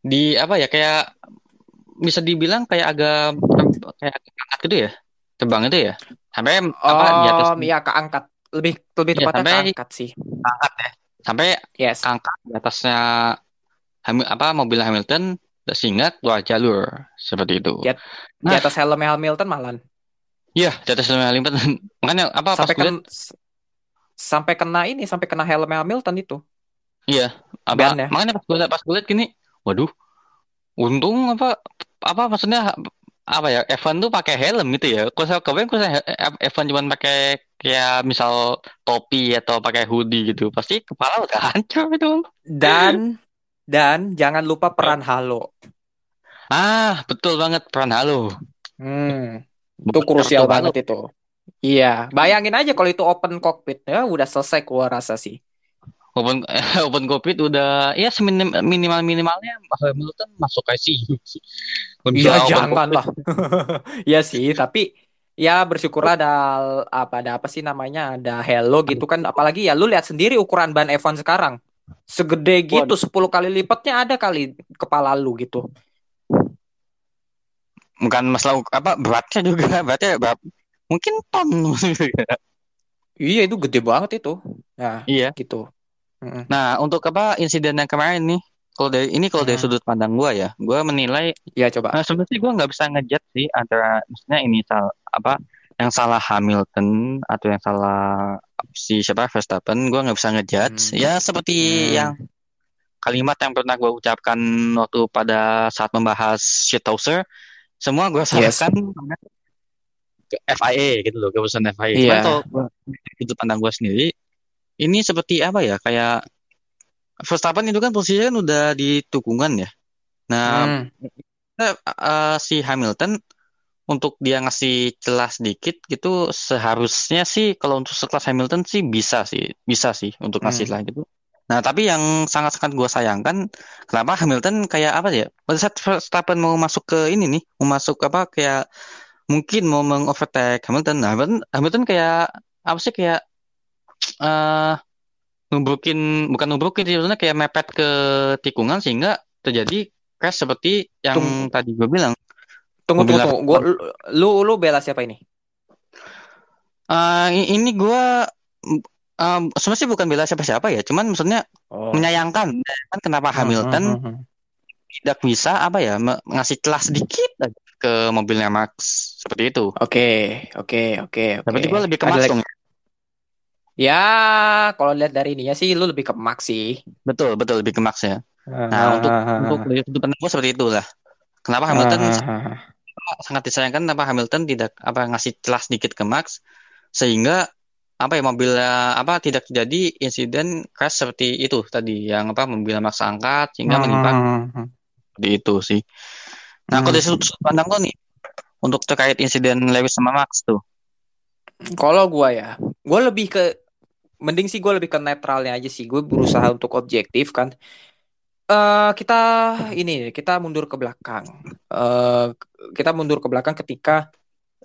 Di apa ya kayak bisa dibilang kayak agak kayak angkat gitu ya. Terbang itu ya. Sampai apa di atas Om, ya keangkat lebih lebih Iya, tepatnya sampai- keangkat sih. angkat ya. Sampai Yes. angkat di atasnya Hamil apa mobil Hamilton sehingga keluar jalur seperti itu. Di Nah. atas helmnya Hamilton malan. Iya, di atas Hamilton. *laughs* Makanya apa pas Sampai liat, kan sampai kena ini sampai kena helmnya Hamilton itu. iya, apa ya? makanya pas gue pas gue liat gini, waduh, untung apa apa maksudnya apa ya Evan tuh pakai helm gitu ya. Kalau saya kemarin kalau saya Evan cuma pakai kayak misal topi atau pakai hoodie gitu, pasti kepala udah *laughs* hancur itu. Dan dan jangan lupa peran halo. Ah, betul banget peran halo. Hmm. Itu krusial tuh, halo. banget itu. Iya, bayangin aja kalau itu open cockpit ya udah selesai gua rasa sih. Open *laughs* Open Covid udah ya seminim minimal minimalnya Hamilton masuk ICU Iya jangan lah. *laughs* Iya sih, tapi ya bersyukurlah ada apa ada apa sih namanya ada hello gitu kan apalagi ya lu lihat sendiri ukuran ban F1 sekarang segede gitu 10 kali lipatnya ada kali kepala lu gitu. Bukan masalah apa beratnya juga. *laughs* Beratnya berat, mungkin ton. Iya itu gede banget itu. Nah iya. gitu. Nah untuk apa insiden yang kemarin nih? Kalau dari ini kalau dari Hmm. sudut pandang gua ya. Gua menilai Iya coba. Nah, sebenarnya gue nggak bisa ngejat sih antara maksudnya ini apa yang salah Hamilton atau yang salah si siapa Verstappen gue nggak bisa ngejat Hmm. ya seperti Hmm. yang kalimat yang pernah gue ucapkan waktu pada saat membahas shithouser semua gue Yes. salahkan ke FIA gitu loh keputusan FIA kalau gua- sudut pandang gue sendiri ini seperti apa ya kayak Verstappen itu kan posisinya kan udah di tukungan ya nah Hmm. Eh, si Hamilton untuk dia ngasih celah sedikit gitu seharusnya sih kalau untuk sekelas Hamilton sih bisa sih bisa sih untuk ngasih Hmm. celah gitu. Nah tapi yang sangat-sangat gue sayangkan kenapa Hamilton kayak apa ya pada saat Verstappen mau masuk ke ini nih mau masuk apa kayak mungkin mau mengovertake Hamilton nah, Hamilton Hamilton kayak apa sih kayak eh nubrukin bukan nubrukin sih maksudnya kayak mepet ke tikungan sehingga terjadi crash seperti yang Tung- tadi gue bilang Tunggu tunggu tunggu. Gua, lu lu bela siapa ini? Eh, i- ini gue sebenarnya sih bukan bela siapa-siapa ya, cuman maksudnya Oh. menyayangkan, menyayangkan kenapa Hamilton Hmm, hmm, hmm, hmm. tidak bisa apa ya ngasih celah sedikit ke mobilnya Max seperti itu. Oke, oke, oke, oke. Berarti gue lebih ke Max lagi- dong. Ya, kalau lihat dari ininya sih lu lebih ke Max sih. Betul, betul lebih ke Max ya. Ah, Nah, untuk untuk dari sudut pandang gue seperti itulah. Kenapa Hamilton sangat disayangkan kenapa Hamilton tidak apa ngasih celah sedikit ke Max sehingga apa ya mobilnya apa tidak terjadi insiden crash seperti itu tadi yang apa mobilnya Max angkat sehingga menimpa seperti itu sih. Nah, kalau Hmm. dari sudut pandang lo nih, untuk terkait insiden Lewis sama Max tuh, Kalau gua ya, gua lebih ke mending sih gue lebih ke netralnya aja sih. Gue berusaha untuk objektif kan. Eh kita ini kita mundur ke belakang. Eh kita mundur ke belakang ketika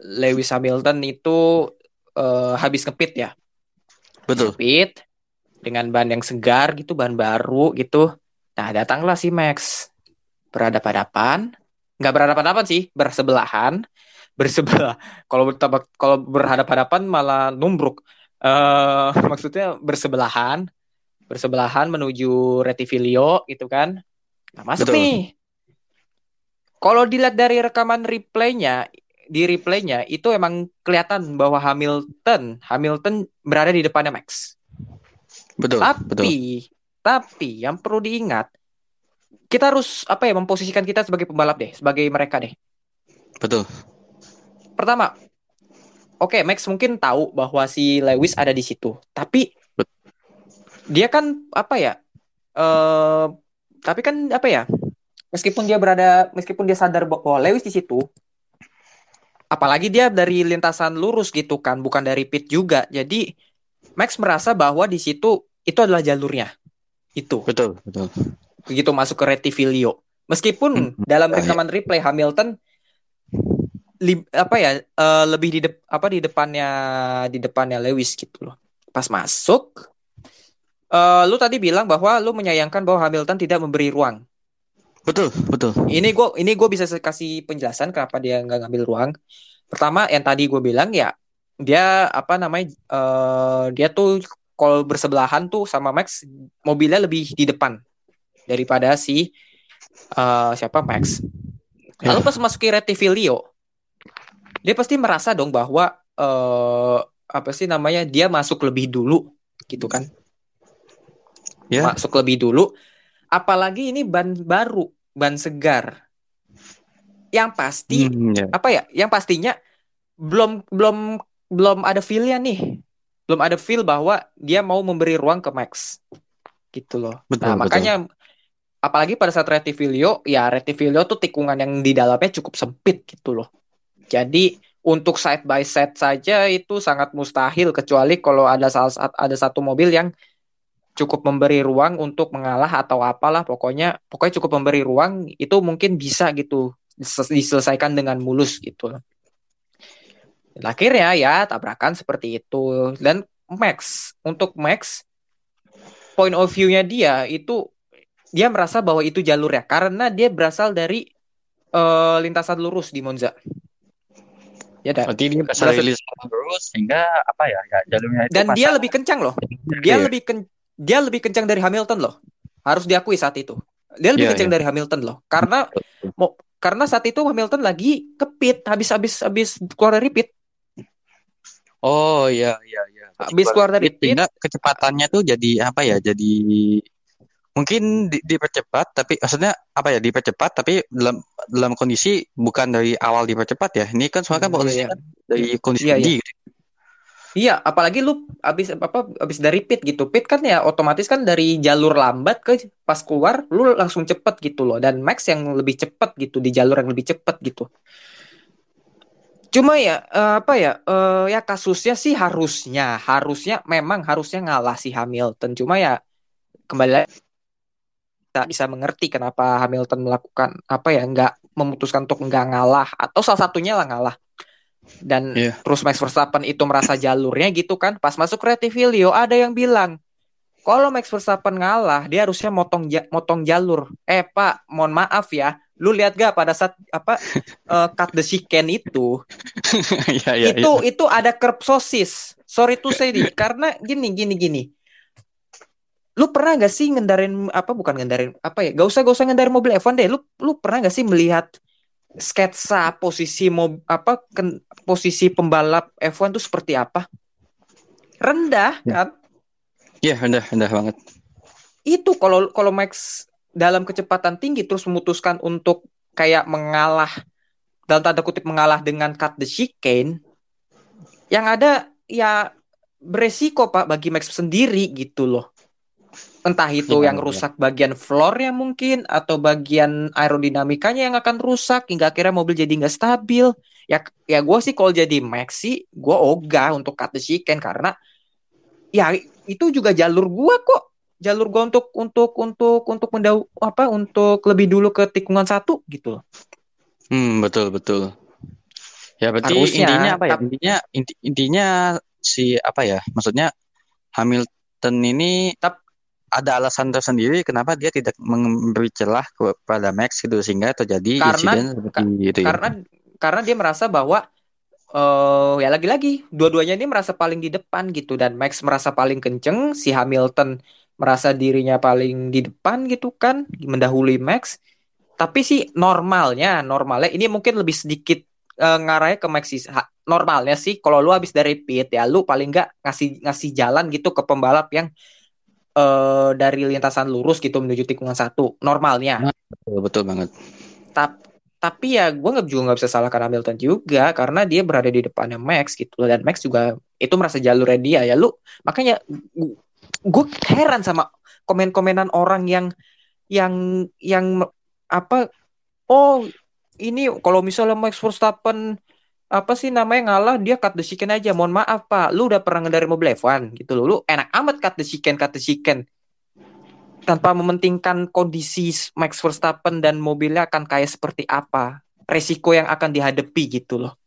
Lewis Hamilton itu eh, habis ngepit ya. betul, Ngepit dengan ban yang segar gitu, ban baru gitu. Nah, datanglah si Max berhadapan-hadapan. Nggak berhadapan-hadapan sih, bersebelahan. *laughs* Bersebelah. Kalau kalau berhadapan-hadapan malah numbruk. eh *laughs* maksudnya bersebelahan, bersebelahan menuju Retivilio gitu kan. Nah, masuk Betul. nih. Kalau dilihat dari rekaman replaynya, di replaynya itu emang kelihatan bahwa Hamilton, Hamilton berada di depannya Max. betul, betul, Tapi, tapi yang perlu diingat, kita harus apa ya memposisikan kita sebagai pembalap deh, sebagai mereka deh. betul, Pertama, oke Max mungkin tahu bahwa si Lewis ada di situ, tapi dia kan apa ya? eh tapi kan apa ya? Meskipun dia berada, meskipun dia sadar bahwa Lewis di situ, apalagi dia dari lintasan lurus gitu kan, bukan dari pit juga. Jadi Max merasa bahwa di situ itu adalah jalurnya. Itu betul, betul, begitu masuk ke Retivilio. Meskipun Hmm. dalam rekaman replay Hamilton li- apa ya eh, lebih di dep- apa di depannya di depannya Lewis gitu loh. Pas masuk eh, lu tadi bilang bahwa lu menyayangkan bahwa Hamilton tidak memberi ruang. betul, betul, Ini gue ini gue bisa kasih penjelasan kenapa dia nggak ngambil ruang. Pertama yang tadi gue bilang ya dia apa namanya eh, dia tuh kalau bersebelahan tuh sama Max mobilnya lebih di depan daripada si eh, siapa Max. Lalu pas masuki Retivilio dia pasti merasa dong bahwa eh, apa sih namanya dia masuk lebih dulu gitu kan ya, masuk lebih dulu. Apalagi ini ban baru, ban segar. Yang pasti Hmm, ya. apa ya? Yang pastinya belum belum belum ada feel-nya nih. Belum ada feel bahwa dia mau memberi ruang ke Max. Gitu loh. Betul, nah, betul. makanya apalagi pada saat Retivilio, ya Retivilio tuh tikungan yang di dalamnya cukup sempit gitu loh. Jadi untuk side by side saja itu sangat mustahil kecuali kalau ada salah ada satu mobil yang cukup memberi ruang untuk mengalah atau apalah pokoknya pokoknya cukup memberi ruang itu mungkin bisa gitu dis- diselesaikan dengan mulus gitu. Dan akhirnya ya tabrakan seperti itu dan Max untuk Max point of view-nya dia itu dia merasa bahwa itu jalurnya karena dia berasal dari uh, lintasan lurus di Monza. Ya, dah. Berarti dia berasal dari lintasan lurus sehingga apa ya, ya jalurnya itu Dan dia lebih kencang loh. Dia lebih ken dia lebih kencang dari Hamilton loh. Harus diakui saat itu. Dia lebih yeah, kencang yeah. dari Hamilton loh. Karena mau karena saat itu Hamilton lagi kepit habis habis habis keluar dari pit. Oh iya iya iya. Habis keluar dari pit. kecepatannya tuh jadi apa ya? Jadi mungkin di, dipercepat tapi maksudnya apa ya dipercepat tapi dalam dalam kondisi bukan dari awal dipercepat ya ini kan soalnya kan hmm, kondisi iya. Kan dari kondisi iya, iya. Iya, apalagi lu abis apa abis dari pit gitu. Pit kan ya otomatis kan dari jalur lambat ke pas keluar lu langsung cepet gitu loh. Dan Max yang lebih cepet gitu di jalur yang lebih cepet gitu. Cuma ya uh, apa ya uh, ya kasusnya sih harusnya harusnya memang harusnya ngalah si Hamilton. Cuma ya kembali kita bisa mengerti kenapa Hamilton melakukan apa ya nggak memutuskan untuk nggak ngalah atau salah satunya lah ngalah dan yeah. terus Max Verstappen itu merasa jalurnya gitu kan pas masuk Creative Video ada yang bilang kalau Max Verstappen ngalah dia harusnya motong ja motong jalur. Eh pak mohon maaf ya lu lihat gak pada saat apa uh, *laughs* cut the chicken itu? *laughs* Yeah, yeah, itu yeah. itu ada curb sosis. Sorry to say nih *laughs* karena gini gini gini. Lu pernah gak sih ngendarin apa bukan ngendarin apa ya gak usah gak usah ngendarin mobil F1 deh. Lu lu pernah gak sih melihat sketsa posisi mob apa ken, posisi pembalap F1 itu seperti apa? Rendah ya. kan? Iya rendah rendah banget. Itu kalau kalau Max dalam kecepatan tinggi terus memutuskan untuk kayak mengalah dalam tanda kutip mengalah dengan cut the chicane yang ada ya beresiko pak bagi Max sendiri gitu loh entah itu ya, yang ya. rusak bagian floornya mungkin atau bagian aerodinamikanya yang akan rusak hingga akhirnya mobil jadi nggak stabil. Ya ya gue sih kalau jadi Max sih gue ogah untuk cut the chicken karena ya itu juga jalur gue kok. Jalur gue untuk untuk untuk untuk mendau apa untuk lebih dulu ke tikungan satu gitu hmm betul betul. Ya berarti Harusnya, intinya apa ya? intinya inti, intinya si apa ya? Maksudnya Hamilton ini tap, ada alasan tersendiri kenapa dia tidak memberi celah kepada Max gitu sehingga terjadi karena, insiden seperti itu ya. Karena karena dia merasa bahwa uh, ya lagi-lagi dua-duanya ini merasa paling di depan gitu dan Max merasa paling kenceng, si Hamilton merasa dirinya paling di depan gitu kan, mendahului Max. Tapi sih normalnya, normalnya ini mungkin lebih sedikit uh, ngarahnya ke Max sih. Normalnya sih kalau lu habis dari pit ya lu paling nggak ngasih ngasih jalan gitu ke pembalap yang uh, dari lintasan lurus gitu menuju tikungan satu normalnya. Betul, betul banget. Tapi tapi ya gue nggak juga nggak bisa salahkan Hamilton juga karena dia berada di depannya Max gitu dan Max juga itu merasa jalurnya dia ya lu makanya gue heran sama komen-komenan orang yang yang yang apa oh ini kalau misalnya Max Verstappen apa sih namanya ngalah dia cut the chicken aja. Mohon maaf pak. Lu udah pernah ngendari mobil F1 gitu loh. Lu enak amat cut the chicken cut the chicken. Tanpa mementingkan kondisi Max Verstappen dan mobilnya akan kayak seperti apa. Resiko yang akan dihadapi gitu loh.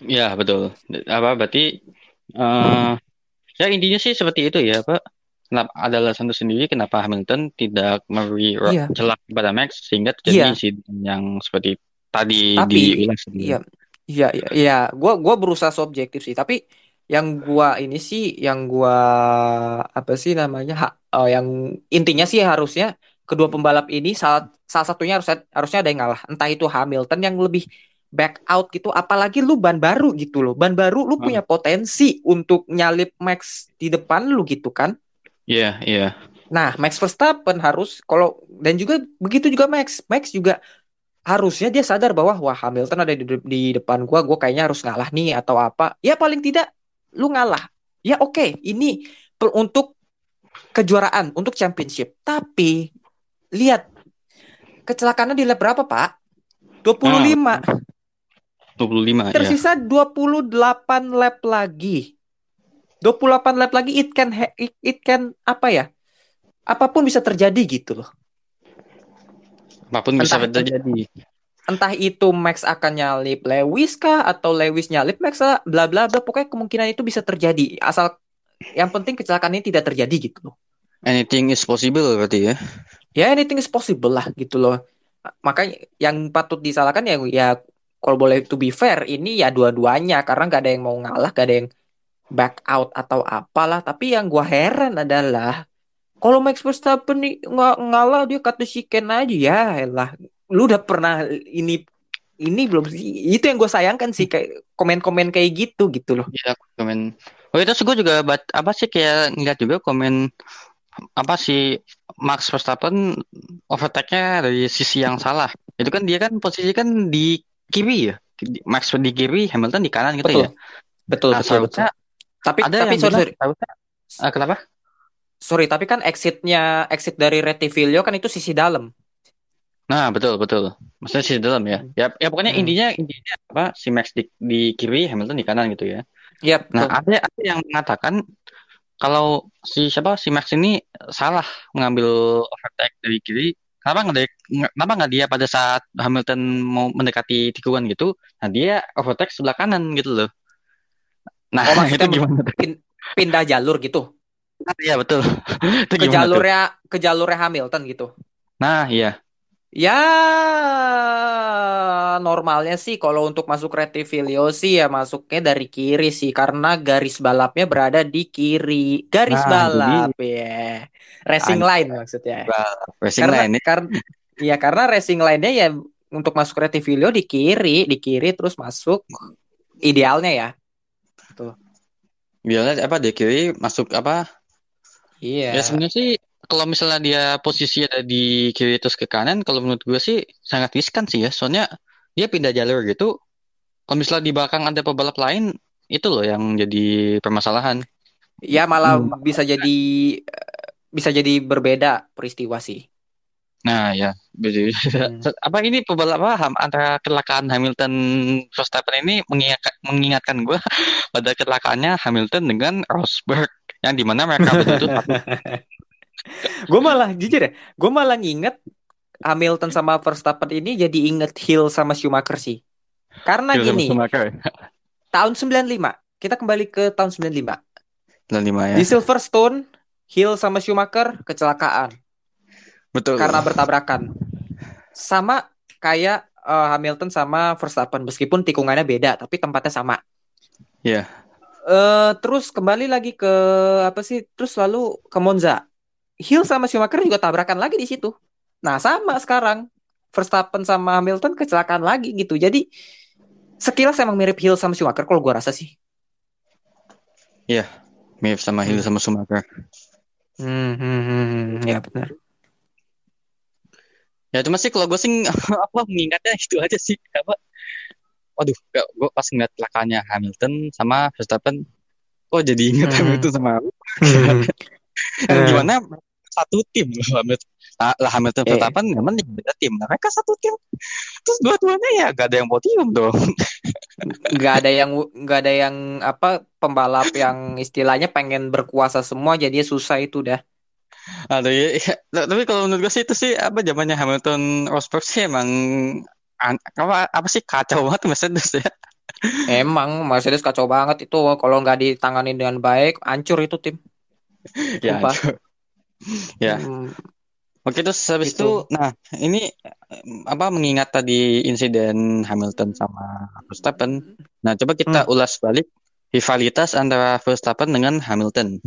Ya betul. Apa berarti uh, ya intinya sih seperti itu ya pak. Kenapa ada alasan sendiri kenapa Hamilton tidak memberi iya. celah kepada Max sehingga terjadi iya. yang seperti tadi tapi, diulas iya iya iya iya. Gua gua berusaha subjektif sih. Tapi yang gua ini sih yang gua apa sih namanya ha, uh, yang intinya sih harusnya kedua pembalap ini salah salah satunya harus harusnya ada yang ngalah. Entah itu Hamilton yang lebih back out gitu apalagi lu ban baru gitu loh. Ban baru lu hmm. punya potensi untuk nyalip Max di depan lu gitu kan? Iya yeah, iya. Yeah. nah Max Verstappen harus kalau dan juga begitu juga Max. Max juga harusnya dia sadar bahwa wah Hamilton ada di, di depan gua, gua kayaknya harus ngalah nih atau apa. Ya paling tidak lu ngalah. Ya oke, okay, ini untuk kejuaraan, untuk championship. Tapi lihat kecelakaannya di lap berapa, Pak? 25. Ah, 25 Tersisa ya. 28 lap lagi. 28 lap lagi it can it can apa ya? Apa pun bisa terjadi gitu loh. Apa pun bisa terjadi. Entah itu Max akan nyalip Lewis kah atau Lewis nyalip Max lah, bla bla bla. Pokoknya kemungkinan itu bisa terjadi. Asal yang penting kecelakaan ini tidak terjadi gitu loh. Anything is possible berarti ya. Ya anything is possible lah gitu loh. Makanya yang patut disalahkan ya ya kalau boleh to be fair ini ya dua-duanya karena nggak ada yang mau ngalah, gak ada yang back out atau apalah. Tapi yang gua heran adalah kalau Max Verstappen nih nggak ngalah dia kata chicken aja ya lah. Lu udah pernah ini ini belum sih? Itu yang gue sayangkan sih kayak komen-komen kayak gitu gitu loh. Iya, komen. Oh itu gue juga bat, apa sih kayak ngeliat juga komen apa sih Max Verstappen overtake-nya dari sisi yang salah. Itu kan dia kan posisi kan di kiri ya. Max di kiri, Hamilton di kanan gitu Betul. ya. Betul, Nah, betul, betul. Tapi ada tapi yang sorry, bilang sorry. seharusnya Ah, kenapa? Sorry, tapi kan exitnya exit dari Retivilio kan itu sisi dalam. Nah, betul betul. Maksudnya sisi dalam ya. Ya, ya pokoknya Hmm. intinya intinya apa? Si Max di, di kiri, Hamilton di kanan gitu ya. Iya, Nah, betul. ada ada yang mengatakan kalau si siapa si Max ini salah mengambil overtake dari kiri. Kenapa nggak kenapa nggak dia pada saat Hamilton mau mendekati tikungan gitu? Nah, dia overtake sebelah kanan gitu loh. Nah, Oh, *laughs* itu gimana pindah jalur gitu. Iya, betul. *laughs* Itu Ke tuh? jalurnya ke jalurnya Hamilton gitu. Nah, iya. Ya normalnya sih kalau untuk masuk Retivilio sih ya masuknya dari kiri sih karena garis balapnya berada di kiri. Garis Nah, balap ya. Racing An- line maksudnya. Racing Karena line karena ya karena racing line-nya ya untuk masuk Retivilio di kiri, di kiri terus masuk idealnya ya. Biarlah apa di kiri masuk apa? Iya. Ya sebenarnya sih kalau misalnya dia posisi ada di kiri terus ke kanan, kalau menurut gue sih sangat riskan sih ya. Soalnya dia pindah jalur gitu. Kalau misalnya di belakang ada pebalap lain, itu loh yang jadi permasalahan. Ya malah Hmm. bisa jadi bisa jadi berbeda peristiwa sih. Nah ya, jadi Hmm. apa ini pebalap apa ham- antara kecelakaan Hamilton Verstappen ini mengingatkan, mengingatkan gue *laughs* pada kecelakaannya Hamilton dengan Rosberg yang di mana mereka betul *laughs* gue malah jujur ya, gue malah nginget Hamilton sama Verstappen ini jadi inget Hill sama Schumacher sih. Karena gini, *laughs* tahun 95, kita kembali ke tahun 95. dan lima ya. Di Silverstone, Hill sama Schumacher kecelakaan Betul. karena bertabrakan. Sama kayak eh, Hamilton sama Verstappen meskipun tikungannya beda tapi tempatnya sama. Iya. Eh terus kembali lagi ke apa sih? Terus lalu ke Monza. Hill sama Schumacher juga tabrakan lagi di situ. Nah, sama sekarang. Verstappen sama Hamilton kecelakaan lagi gitu. Jadi sekilas emang mirip Hill sama Schumacher kalau gua rasa sih. Mirip sama Hill sama Schumacher. Hmm, hmm, hmm, hmm. ya benar. Ya cuma sih kalau gue sih *laughs* apa mengingatnya itu aja sih apa waduh gue pas ngeliat kecelakannya Hamilton sama Verstappen kok jadi ingat Hmm. Hamilton sama *laughs* yang Eh. gimana satu tim loh Hamilton lah, lah Hamilton Eh. Verstappen memang beda tim nah, mereka satu tim terus dua-duanya ya gak ada yang podium dong *laughs* nggak ada yang nggak ada yang apa pembalap yang istilahnya pengen berkuasa semua jadi susah itu dah. Aduh, ya, ya. tapi kalau menurut gue sih itu sih apa zamannya Hamilton Rosberg sih emang an- apa apa sih kacau banget Mercedes ya Emang Mercedes kacau banget itu kalau nggak ditangani dengan baik hancur itu tim. ya ya Hmm, Oke terus habis Gitu. itu, nah ini apa mengingat tadi insiden Hamilton sama Verstappen. Nah coba kita ulas balik rivalitas antara Verstappen dengan Hamilton.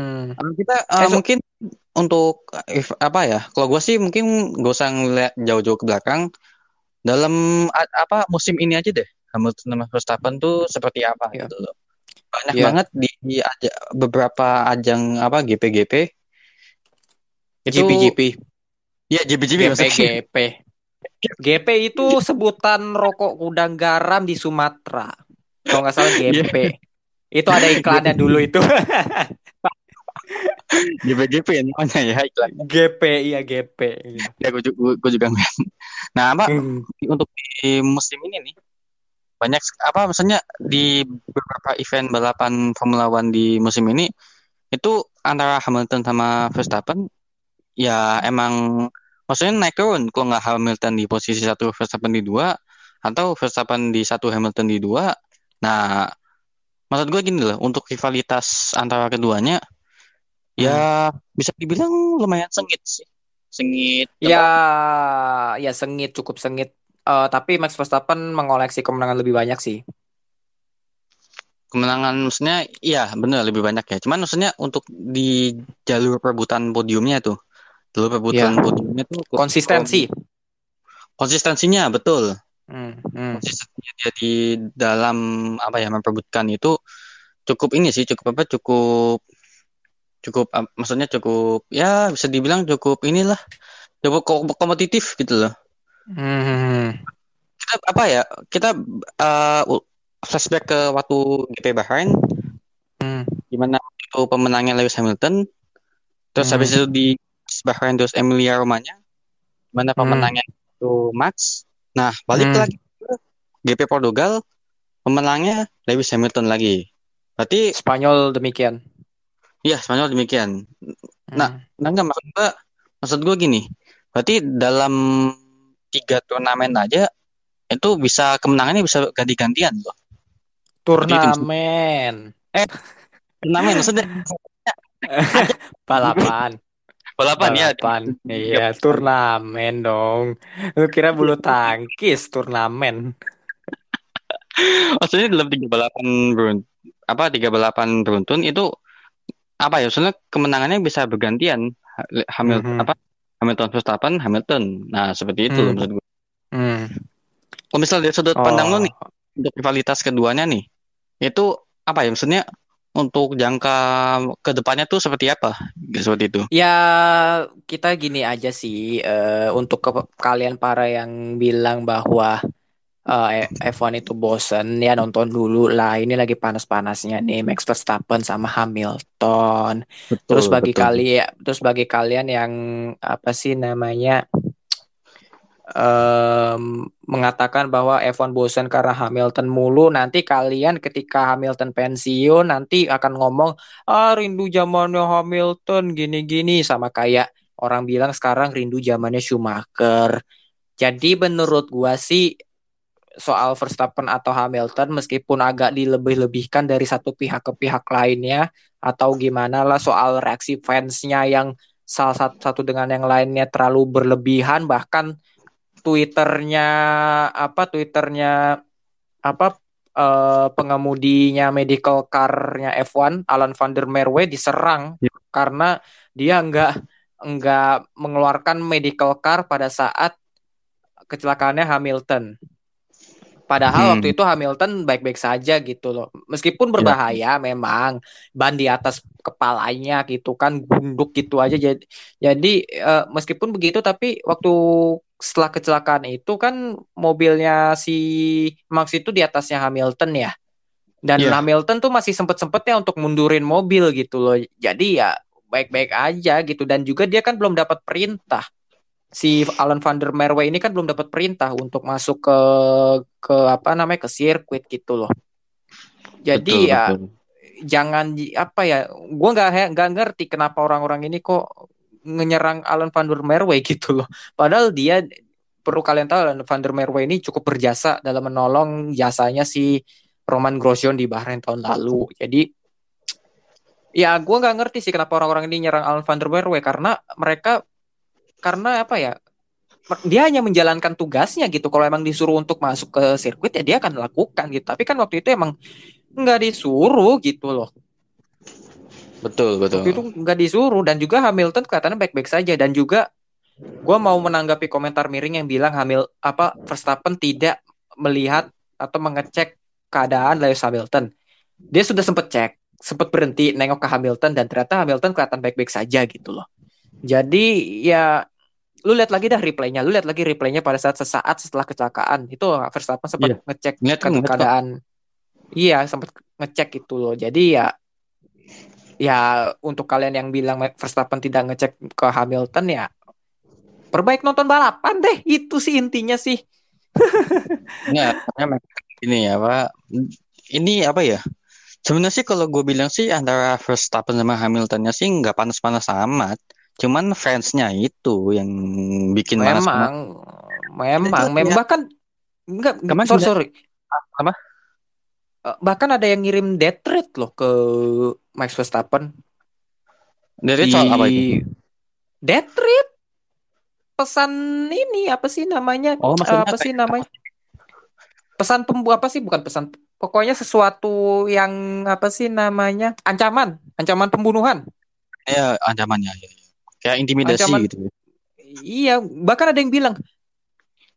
hmm. Kita uh, Eh, so- mungkin untuk if- apa ya? Kalau gue sih mungkin gak usah ngeliat jauh-jauh ke belakang. Dalam apa musim ini aja deh Hamilton sama Verstappen tuh seperti apa Iya. gitu loh. Banyak Iya. banget di, di aja- beberapa ajang apa GP-GP itu GP-GP. ya GP-GP maksudnya. GP-GP. GP itu sebutan rokok udang garam di Sumatera. Kalau nggak salah Iya. GP. Itu ada iklannya dulu itu. *laughs* GP-GP ya namanya ya iklan. GP iya GP. Ya gue juga, gue juga ngeliat. Nah apa Hmm. untuk di musim ini nih banyak apa maksudnya di beberapa event balapan Formula One di musim ini itu antara Hamilton sama Verstappen ya emang maksudnya naik turun kalau nggak Hamilton di posisi satu Verstappen di dua atau Verstappen di satu Hamilton di dua nah maksud gue gini loh, untuk rivalitas antara keduanya, ya bisa dibilang lumayan sengit sih. Sengit. Ya, ya sengit, cukup sengit. Eh, tapi Max Verstappen mengoleksi kemenangan lebih banyak sih. Kemenangan maksudnya, iya bener lebih banyak ya. Cuman maksudnya untuk di jalur perebutan podiumnya tuh, jalur perebutan Iya. podiumnya tuh Konsistensi. konsistensinya betul. Hmm, hmm. konsistensinya dia di dalam apa ya memperebutkan itu cukup ini sih cukup apa cukup cukup maksudnya cukup ya bisa dibilang cukup inilah cukup ko- kompetitif gitu loh Hmm. kita apa ya kita uh, flashback ke waktu GP Bahrain Hmm. gimana itu pemenangnya Lewis Hamilton terus Hmm. habis itu di Bahrain terus Emilia Romagna gimana Hmm. pemenangnya itu Max nah balik Hmm. lagi ke GP Portugal pemenangnya Lewis Hamilton lagi berarti Spanyol demikian. Ya Spanyol demikian Nah, Hmm. nah enggak maksud gua maksud gua gini berarti dalam tiga turnamen aja itu bisa kemenangannya bisa ganti-gantian loh turnamen. turnamen maksudnya *laughs* Balapan. balapan ya Balapan. Iya, turnamen dong. Lu kira bulu tangkis turnamen. maksudnya dalam tiga balapan beruntun apa tiga balapan beruntun itu apa ya maksudnya kemenangannya bisa bergantian Ha- Hamilton Mhm. apa Hamilton Verstappen Hamilton nah seperti itu Hmm. maksud gua Hmm. kalau misalnya dari sudut Oh. pandang lo nih untuk rivalitas keduanya nih itu apa ya maksudnya untuk jangka ke depannya tuh seperti apa seperti itu Ya, kita gini aja sih, eh, untuk ke- kalian para yang bilang bahwa eh, F1 itu bosen, ya nonton dulu lah. Ini lagi panas-panasnya nih, Max Verstappen sama Hamilton. Terus Betul, bagi betul. kali, terus bagi kalian yang apa sih namanya em, mengatakan bahwa F1 bosan karena Hamilton mulu, nanti kalian ketika Hamilton pensiun nanti akan ngomong, ah rindu zamannya Hamilton gini-gini sama kayak orang bilang sekarang rindu zamannya Schumacher. Jadi menurut gua sih soal Verstappen atau Hamilton meskipun agak dilebih-lebihkan dari satu pihak ke pihak lainnya atau gimana lah soal reaksi fansnya yang salah satu, satu dengan yang lainnya terlalu berlebihan bahkan Twitternya apa Twitternya apa eh, pengemudinya medical car-nya F1 Alan van der Merwe diserang Ya. karena dia nggak nggak mengeluarkan medical car pada saat kecelakaannya Hamilton. Padahal Hmm. waktu itu Hamilton baik-baik saja gitu loh. Meskipun berbahaya memang ban di atas kepalanya gitu kan gunduk gitu aja jadi jadi eh, meskipun begitu tapi waktu setelah kecelakaan itu kan mobilnya si Max itu di atasnya Hamilton ya. Dan Iya. Hamilton tuh masih sempet-sempetnya untuk mundurin mobil gitu loh. Jadi ya baik-baik aja gitu dan juga dia kan belum dapat perintah si Alan van der Merwe ini kan belum dapat perintah untuk masuk ke ke apa namanya ke sirkuit gitu loh. Jadi Betul, ya betul. jangan apa ya, gua nggak nggak ngerti kenapa orang-orang ini kok menyerang Alan van der Merwe *laughs* gitu loh. Padahal dia perlu kalian tahu Alan van der Merwe ini cukup berjasa dalam menolong jasanya si Roman Grosjean di Bahrain tahun lalu. Jadi ya gua nggak ngerti sih kenapa orang-orang ini nyerang Alan van der Merwe karena mereka karena apa ya dia hanya menjalankan tugasnya gitu. Kalau emang disuruh untuk masuk ke sirkuit ya dia akan lakukan gitu. Tapi kan waktu itu emang nggak disuruh gitu loh. Betul, betul. waktu itu nggak disuruh. Dan juga Hamilton kelihatannya baik-baik saja. Dan juga gue mau menanggapi komentar miring yang bilang Hamil apa Verstappen tidak melihat atau mengecek keadaan Lewis Hamilton. Dia sudah sempat cek sempat berhenti nengok ke Hamilton dan ternyata Hamilton kelihatan baik-baik saja gitu loh. Jadi ya lu lihat lagi dah replaynya lu lihat lagi replaynya pada saat sesaat setelah kecelakaan itu Verstappen sempat Iya. ngecek Ngeliat kan, keadaan iya sempat ngecek gitu loh jadi ya ya untuk kalian yang bilang Verstappen tidak ngecek ke Hamilton ya perbaik nonton balapan deh itu sih intinya sih *laughs* Ya, ini ya, Pak. Ini apa ya? Sebenarnya sih kalau gue bilang sih antara Verstappen sama Hamiltonnya sih nggak panas-panas amat. Cuman fansnya itu yang bikin memang memang memang ya. bahkan enggak Kemarin sorry sorry. Apa? Eh, bahkan ada yang ngirim death threat loh ke Max Verstappen. Dari di soal apa itu? death threat? Pesan ini apa sih namanya? Oh, maksudnya apa sih kayak namanya? Pesan pembu apa sih? Bukan pesan pokoknya sesuatu yang apa sih namanya? Ancaman ancaman pembunuhan. Ya ancamannya ya, ya. Kayak intimidasi Ancaman- gitu. iya bahkan ada yang bilang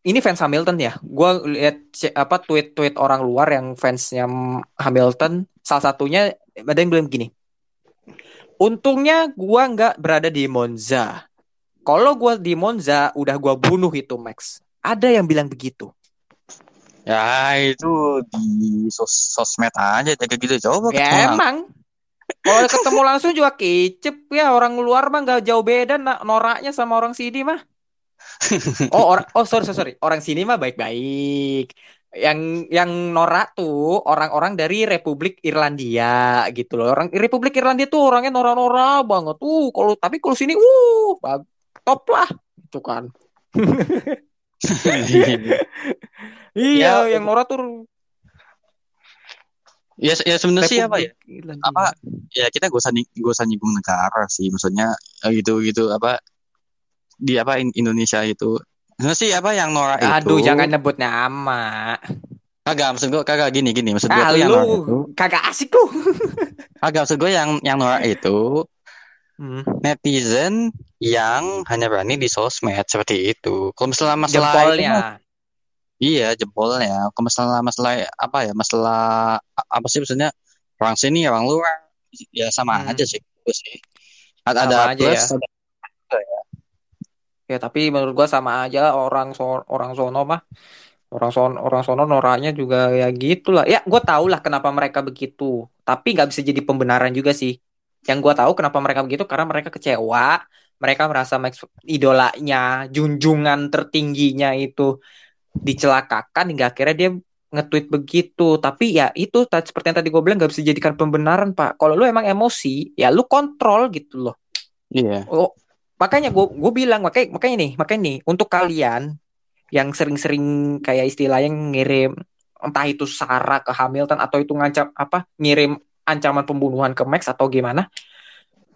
ini fans Hamilton ya. Gue lihat apa tweet-tweet orang luar yang fansnya Hamilton salah satunya ada yang bilang gini untungnya gua nggak berada di Monza. Kalau gua di Monza udah gua bunuh itu Max. Ada yang bilang begitu. Ya itu di sos sosmed aja kayak gitu. Coba Ya emang. Kalau ketemu langsung juga kicep ya orang luar mah nggak jauh beda nak noraknya sama orang sini mah. *laughs* Oh orang oh sorry sorry, orang sini mah baik-baik. Yang yang norak tuh orang-orang dari Republik Irlandia gitu loh. Orang Republik Irlandia tuh orangnya norak-norak banget tuh. Kalau tapi kalau sini uh top lah itu kan. *laughs* *laughs* Iya, Ya, yang norak tuh ya ya sebenarnya sih apa ya? Apa ya kita gak usah gak usah nyinggung negara sih maksudnya eh, gitu gitu apa di apa In- Indonesia itu Sebenarnya sih apa yang norak itu Aduh, jangan nyebut nama. kagak maksud gue kagak gini gini maksud gue Ah, yang norak itu lu kagak asik lu. kagak maksud gue yang yang norak itu Hmm. netizen yang hanya berani di sosmed seperti itu kalau misalnya masalah itu Jempolnya. Iya jempolnya kalau misalnya masalah apa ya masalah apa sih maksudnya orang sini orang luar ya sama Hmm. aja sih gue sih ada, Sama ada aja plus ya. ada Ya, tapi menurut gua sama aja orang so orang sono mah. Orang sono orang sono noraknya juga ya gitulah. Ya, gua tahu lah kenapa mereka begitu. Tapi nggak bisa jadi pembenaran juga sih. Yang gua tahu kenapa mereka begitu karena mereka kecewa. Mereka merasa idolanya, junjungan tertingginya itu dicelakakan hingga akhirnya dia nge-tweet begitu. Tapi ya itu seperti yang tadi gue bilang nggak bisa dijadikan pembenaran, Pak. Kalau lu emang emosi, ya lu kontrol gitu loh. iya Oh, makanya gue gue bilang makanya makanya nih makanya nih untuk kalian yang sering-sering kayak istilahnya ngirim entah itu sara ke Hamilton atau itu ngancam apa ngirim ancaman pembunuhan ke Max atau gimana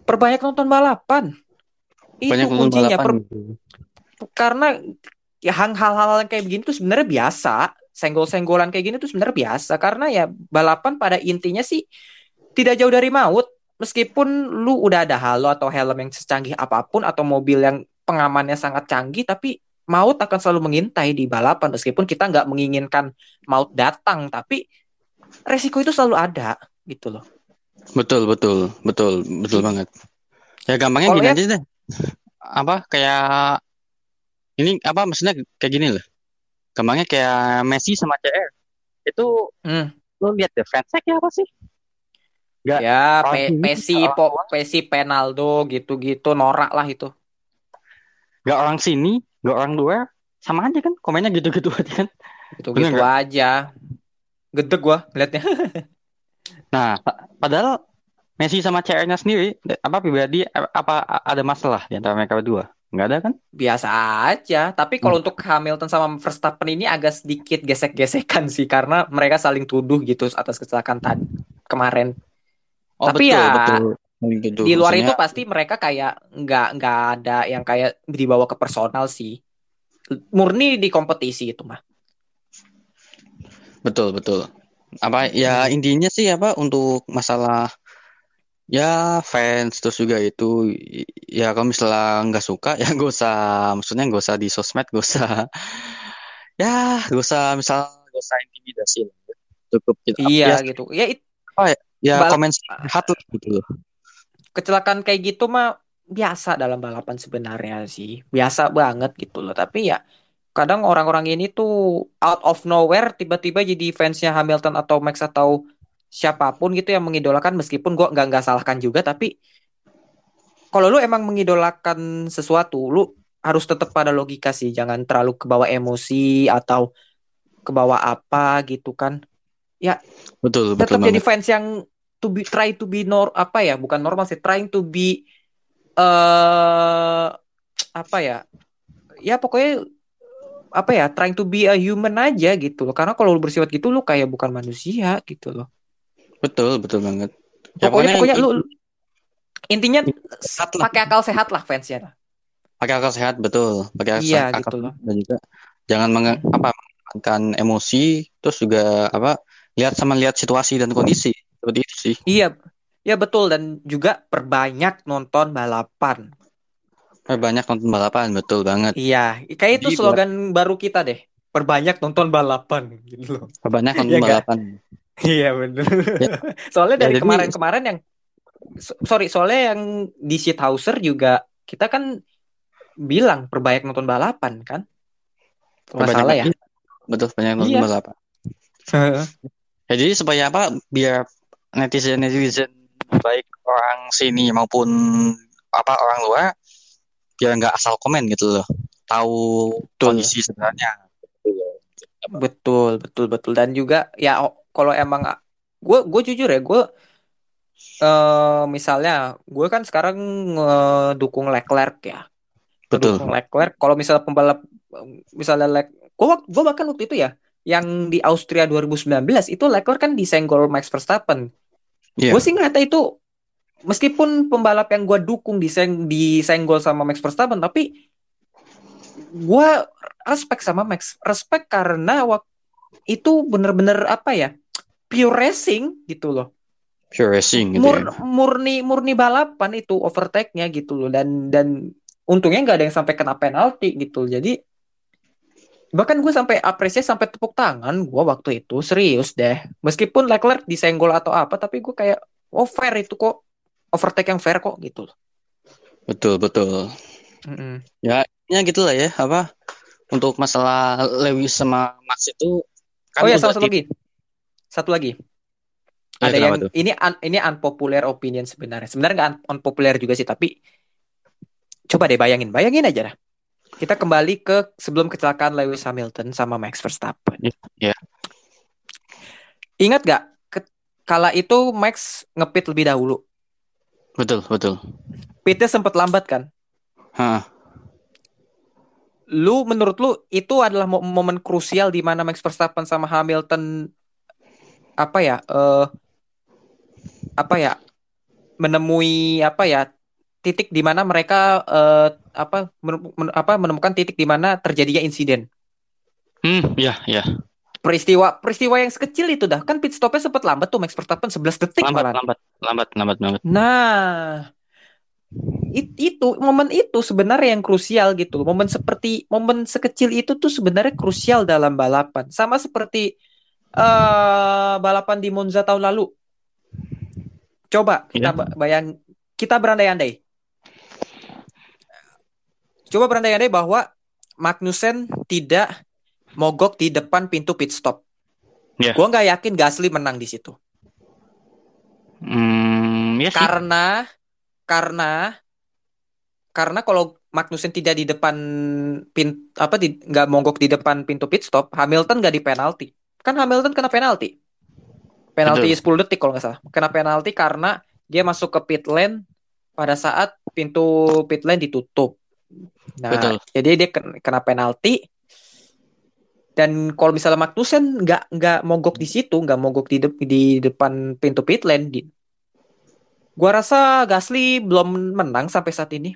perbanyak nonton balapan itu banyak nonton kuncinya balapan Per- gitu. karena ya hal- hal-hal kayak begini tuh sebenarnya biasa. Senggol-senggolan kayak gini tuh sebenarnya biasa. Karena ya balapan pada intinya sih tidak jauh dari maut. Meskipun lu udah ada halo atau helm yang secanggih apa pun atau mobil yang pengamannya sangat canggih tapi maut akan selalu mengintai di balapan. Meskipun kita nggak menginginkan maut datang tapi resiko itu selalu ada gitu loh. Betul betul. Betul betul banget. Ya gampangnya Kalau gini ya- aja deh. Apa kayak ini apa maksudnya kayak gini loh. Gampangnya kayak Messi sama CR itu Hmm. lu lihat deh fansnya kayak apa sih? Nggak, ya Pe- orang po Pesi Penaldo gitu-gitu norak lah itu. Gak orang sini gak orang luar sama aja kan komennya gitu-gitu *laughs* aja kan. Gitu-gitu Bener aja. Gedeg gua ngeliatnya. *laughs* Nah pa- padahal Messi sama CR-nya sendiri apa pribadi apa ada masalah di antara mereka berdua nggak ada kan biasa aja. Tapi kalau untuk Hamilton sama Verstappen ini agak sedikit gesek-gesekan sih karena mereka saling tuduh gitu atas kecelakaan tadi kemarin. oh Tapi betul ya, betul Gitu. Di luar itu Maksudnya, pasti mereka kayak nggak nggak ada yang kayak dibawa ke personal sih. Murni di kompetisi itu mah. betul betul apa ya intinya sih apa untuk masalah ya fans terus juga itu ya kalau misalnya nggak suka *laughs* ya gak usah maksudnya gak usah di sosmed gak usah ya gak usah misal gak usah intimidasi ya. cukup kita Iya ya, gitu. Ya it- ya Bal- komen hat gitu loh kecelakaan kayak gitu mah biasa dalam balapan sebenarnya sih. Biasa banget gitu loh. Tapi ya kadang orang-orang ini tuh out of nowhere tiba-tiba jadi fansnya Hamilton atau Max atau siapa pun gitu yang mengidolakan meskipun gua nggak nggak salahkan juga tapi kalau lu emang mengidolakan sesuatu lu harus tetap pada logika sih. Jangan terlalu kebawa emosi atau kebawa apa gitu kan. Betul betul tetap jadi banget. fans yang to be try to be nor apa ya bukan normal sih trying to be eh apa ya ya pokoknya apa ya trying to be a human aja gitu loh. Karena kalau lu bersifat gitu lu kayak bukan manusia gitu loh Betul, betul banget. Ya, pokoknya pokoknya i- lu intinya pakai akal sehat lah fansnya pakai akal sehat betul, pakai akal, Iya, akal gitu dan juga jangan menge- apa mengeluarkan emosi, terus juga apa lihat sama lihat situasi dan kondisi. Seperti itu sih. iya ya betul. Dan juga perbanyak nonton balapan. Banyak nonton balapan, betul banget. iya kayak itu Jadi slogan baru kita deh. Perbanyak nonton balapan gitu loh. Banyak *laughs* nonton Iya balapan. Iya bener. Ya. Soalnya Ya, dari jadi- kemarin-kemarin yang so- sorry soalnya yang di Shithouser juga kita kan bilang perbanyak nonton balapan kan? Kalau nggak Banyak salah ya. Betul, banyak nonton Iya. balapan. Ya, jadi supaya apa? Biar netizen-netizen baik orang sini maupun apa orang luar biar nggak asal komen gitu loh. Tahu Betul. kondisi sebenarnya. betul betul betul dan juga ya kalau emang gue gue jujur ya gue eh misalnya gue kan sekarang ngedukung Leclerc ya. Betul. Ngedukung Leclerc kalau misalnya pembalap misalnya Lec gue gue bahkan waktu itu ya yang di Austria 2019 itu Leclerc kan disenggol Max Verstappen. Iya. Gue sih ngeliatnya itu meskipun pembalap yang gue dukung diseng disenggol sama Max Verstappen, tapi gue respect sama Max. Respect karena wak- itu bener-bener apa ya pure racing gitu loh. Pure racing gitu Mur- ya. murni murni balapan itu overtake-nya gitu loh dan dan untungnya nggak ada yang sampai kena penalti gitu. Jadi bahkan gue sampai apresiasi sampai tepuk tangan gue waktu itu serius deh. Meskipun Leclerc disenggol atau apa, tapi gue kayak oh fair itu kok overtake yang fair kok gitu. loh. Betul, betul. Mm-mm. Ya gitu lah ya, apa? Untuk masalah Lewis sama Max itu kan oh ya udah satu lagi, satu lagi. Ya, Ada yang tuh? ini un- ini unpopular opinion sebenarnya. Sebenarnya nggak un- unpopular juga sih, tapi coba deh bayangin, bayangin aja dah. Kita kembali ke sebelum kecelakaan Lewis Hamilton sama Max Verstappen. Ya. Ingat gak ke- kala itu Max ngepit lebih dahulu. Betul, betul. Pitnya sempat lambat kan? Hah, Lu menurut lu itu adalah mo- momen krusial di mana Max Verstappen sama Hamilton apa ya? eh apa ya? menemui apa ya? titik di mana mereka eh, apa men- men- apa menemukan titik di mana terjadinya insiden. Hmm, ya, ya. Peristiwa peristiwa yang sekecil itu dah kan pit stopnya sempat lambat tuh Max Verstappen 11 detik Lambat, malah. lambat, lambat, lambat, lambat. Nah, it- itu momen itu sebenarnya yang krusial gitu. Momen seperti momen sekecil itu tuh sebenarnya krusial dalam balapan. Sama seperti eh balapan di Monza tahun lalu. Coba kita Iya. ba- bayang kita berandai-andai. Coba berandai-andai bahwa Magnussen tidak mogok di depan pintu pit stop. Iya. Gua nggak yakin Gasly menang di situ. Hmm, ya sih. karena karena karena kalau Magnussen tidak di depan pin apa di nggak mogok di depan pintu pit stop Hamilton nggak di penalti kan Hamilton kena penalti penalti 10 detik kalau nggak salah kena penalti karena dia masuk ke pit lane pada saat pintu pit lane ditutup nah Betul. jadi dia ken- kena penalti dan kalau misalnya Magnussen nggak nggak mogok di situ nggak mogok di de- di depan pintu pit lane di Gua rasa Gasly belum menang sampai saat ini.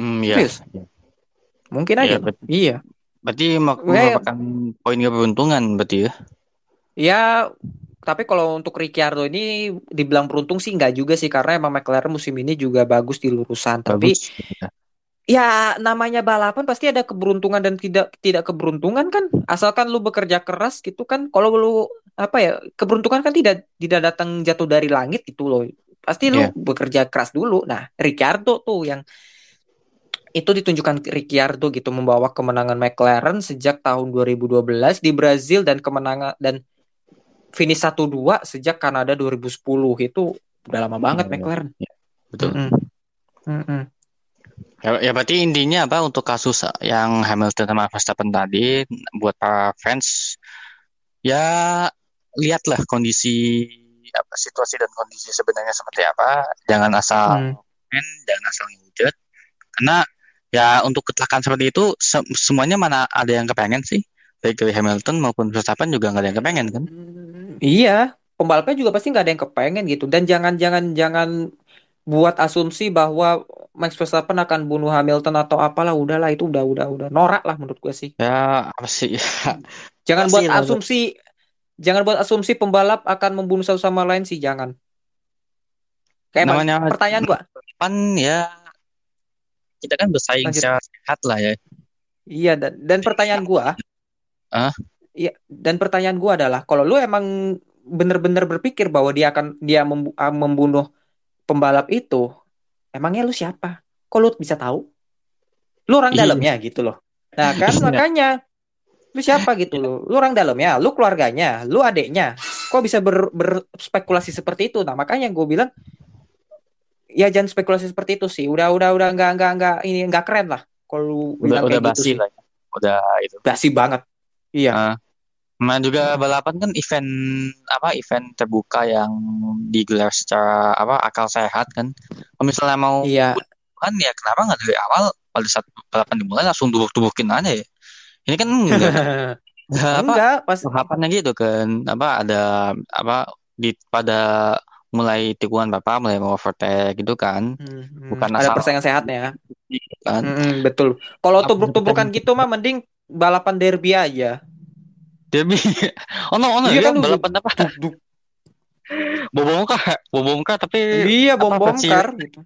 Hmm, ya. Serius? Mungkin Ya, aja. bet- Iya. Berarti mak- merupakan poin keberuntungan berarti ya. Ya, tapi kalau untuk Ricciardo ini dibilang beruntung sih nggak juga sih karena emang McLaren musim ini juga bagus di lurusan. Tapi Bagus. ya namanya balapan pasti ada keberuntungan dan tidak tidak keberuntungan kan. Asalkan lu bekerja keras gitu kan. Kalau lu apa ya keberuntungan kan tidak tidak datang jatuh dari langit gitu loh. Pasti lu Iya. bekerja keras dulu. Nah, Ricciardo tuh yang itu ditunjukkan Ricciardo gitu membawa kemenangan McLaren sejak tahun 2012 di Brazil dan kemenangan dan finish 1-2 sejak Kanada 2010 itu udah lama banget Iya, iya. McLaren. Betul. Mm-mm. Mm-mm. Ya, ya berarti intinya apa untuk kasus yang Hamilton sama Verstappen tadi buat para fans ya lihatlah kondisi apa situasi dan kondisi sebenarnya seperti apa. Jangan asal Hmm. main, jangan asal ngehujat. Karena ya untuk kecelakaan seperti itu se- semuanya mana ada yang kepengen sih baik dari Hamilton maupun Verstappen juga nggak ada yang kepengen kan Iya, pembalapnya juga pasti nggak ada yang kepengen gitu. Dan jangan jangan jangan buat asumsi bahwa Max Verstappen akan bunuh Hamilton atau apalah. Udahlah itu udah udah udah norak lah menurut gue sih. ya apa sih *laughs* Jangan Pasti buat lah, asumsi, jangan buat asumsi pembalap akan membunuh satu sama lain sih, jangan. Kayak namanya pertanyaan gua, kan ya kita kan bersaing Lanjut. secara sehat lah ya iya dan dan pertanyaan gua, Ah? iya dan pertanyaan gua adalah kalau lu emang bener-bener berpikir bahwa dia akan dia ah, membunuh pembalap itu, emangnya lu siapa? Kok lu bisa tahu? Lu orang Iya. dalamnya gitu loh. Nah kan Iya. makanya lu siapa gitu loh? Lu orang dalamnya, lu keluarganya, lu adeknya. Kok bisa ber- berspekulasi seperti itu? Nah makanya gue bilang ya jangan spekulasi seperti itu sih. Udah udah udah nggak nggak nggak ini nggak keren lah. Kalau udah udah gitu basi sih. lah ya. udah itu Basi banget. Iya. Ah. Nah juga balapan kan event apa event terbuka yang digelar secara apa akal sehat kan. Kalau misalnya mau Iya. kan ya kenapa nggak dari awal pada saat balapan dimulai langsung tubuk-tubukin aja ya. Ini kan nggak *laughs* nggak apa Enggak, pas tahapannya gitu kan apa ada apa di pada mulai tikungan bapak mulai mau overtake gitu kan Hmm, hmm. bukan ada asal persaingan sehatnya. gitu kan. Hmm, hmm, betul. Kalau tubruk-tubrukan gitu mah mending balapan derby aja. Derby. *laughs* Oh no, oh no, Iya ya, kan, balapan apa? Bobongkar, bobongkar tapi Iya, bom apa, bongkar gitu.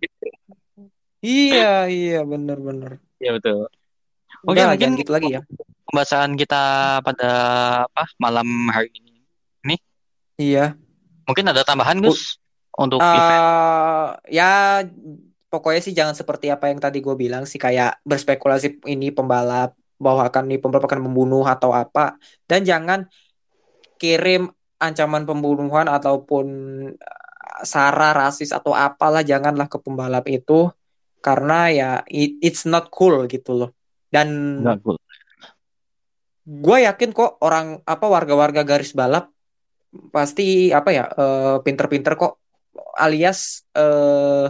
Iya, iya, bener-bener. ya betul. Udah Oke, lah, mungkin gitu lagi ya. pembahasan kita pada apa malam hari ini. Iya. Mungkin ada tambahan Gus untuk Eh, event. ya pokoknya sih jangan seperti apa yang tadi gue bilang sih kayak berspekulasi ini pembalap bahwa akan nih pembalap akan membunuh atau apa dan jangan kirim ancaman pembunuhan ataupun eh, sara rasis atau apalah janganlah ke pembalap itu karena ya it- it's not cool gitu loh dan cool. gue yakin kok orang apa warga-warga garis balap pasti apa ya eh, pinter-pinter kok alias eh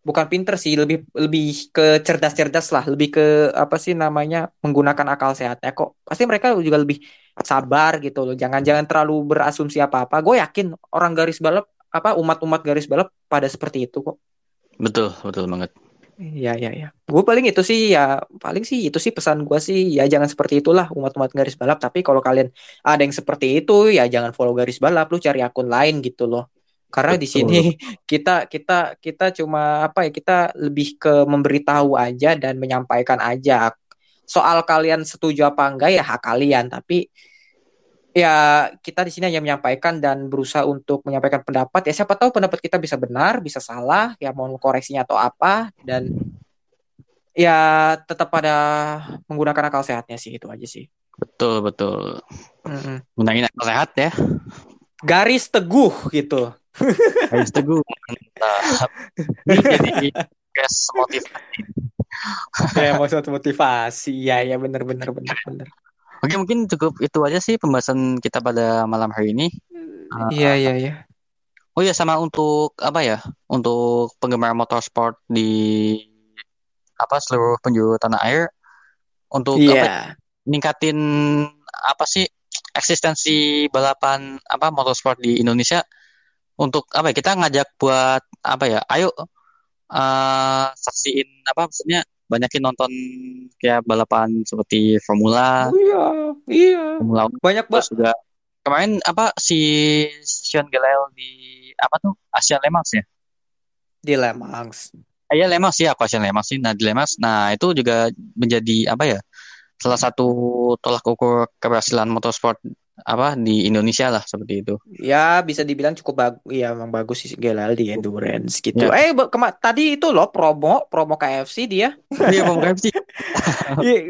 bukan pinter sih lebih lebih ke cerdas-cerdas lah lebih ke apa sih namanya menggunakan akal sehatnya kok. Pasti mereka juga lebih sabar gitu loh jangan-jangan terlalu berasumsi apa-apa. Gue yakin orang garis balap apa umat-umat garis balap pada seperti itu kok. Betul, betul banget. Iya, iya, iya. Gue paling itu sih ya, paling sih itu sih pesan gue sih ya jangan seperti itulah umat-umat garis balap. Tapi kalau kalian ada yang seperti itu ya jangan follow garis balap, lu cari akun lain gitu loh. Karena di Betul. sini *laughs* kita kita kita cuma apa ya kita lebih ke memberitahu aja dan menyampaikan aja. Soal kalian setuju apa enggak ya hak kalian, tapi ya kita di sini hanya menyampaikan dan berusaha untuk menyampaikan pendapat ya siapa tahu pendapat kita bisa benar bisa salah ya mau koreksinya atau apa dan ya tetap pada menggunakan akal sehatnya sih itu aja sih Betul, betul. Gunain akal sehat ya. garis teguh gitu Harus teguh. *laughs* Mantap. Jadi guys motivasi. ya motivasi ya ya benar benar benar benar Oke, mungkin cukup itu aja sih pembahasan kita pada malam hari ini. Ah, iya iya iya Oh ya, sama untuk apa ya? Untuk penggemar motorsport di apa seluruh penjuru tanah air untuk apa ya, ningkatin apa sih eksistensi balapan apa motorsport di Indonesia untuk apa ya? Kita ngajak buat apa ya? Ayo eh saksiin apa maksudnya banyakin nonton kayak balapan seperti Formula, iya iya Formula banyak banget juga kemarin apa si Sean Gelael di apa tuh Asia Le Mans ya? di Le Mans Eh, Iya Le Mans ya, aku Asia Le Mans sih. Nah di Le Mans, nah itu juga menjadi apa ya? Salah satu tolak ukur keberhasilan motorsport apa di Indonesia lah seperti itu. Ya bisa dibilang cukup bagus, ya emang bagus sih Gelal di endurance gitu. Ya. Eh kema- tadi itu loh promo promo KFC dia. Iya pemegang *laughs* sih. Iya,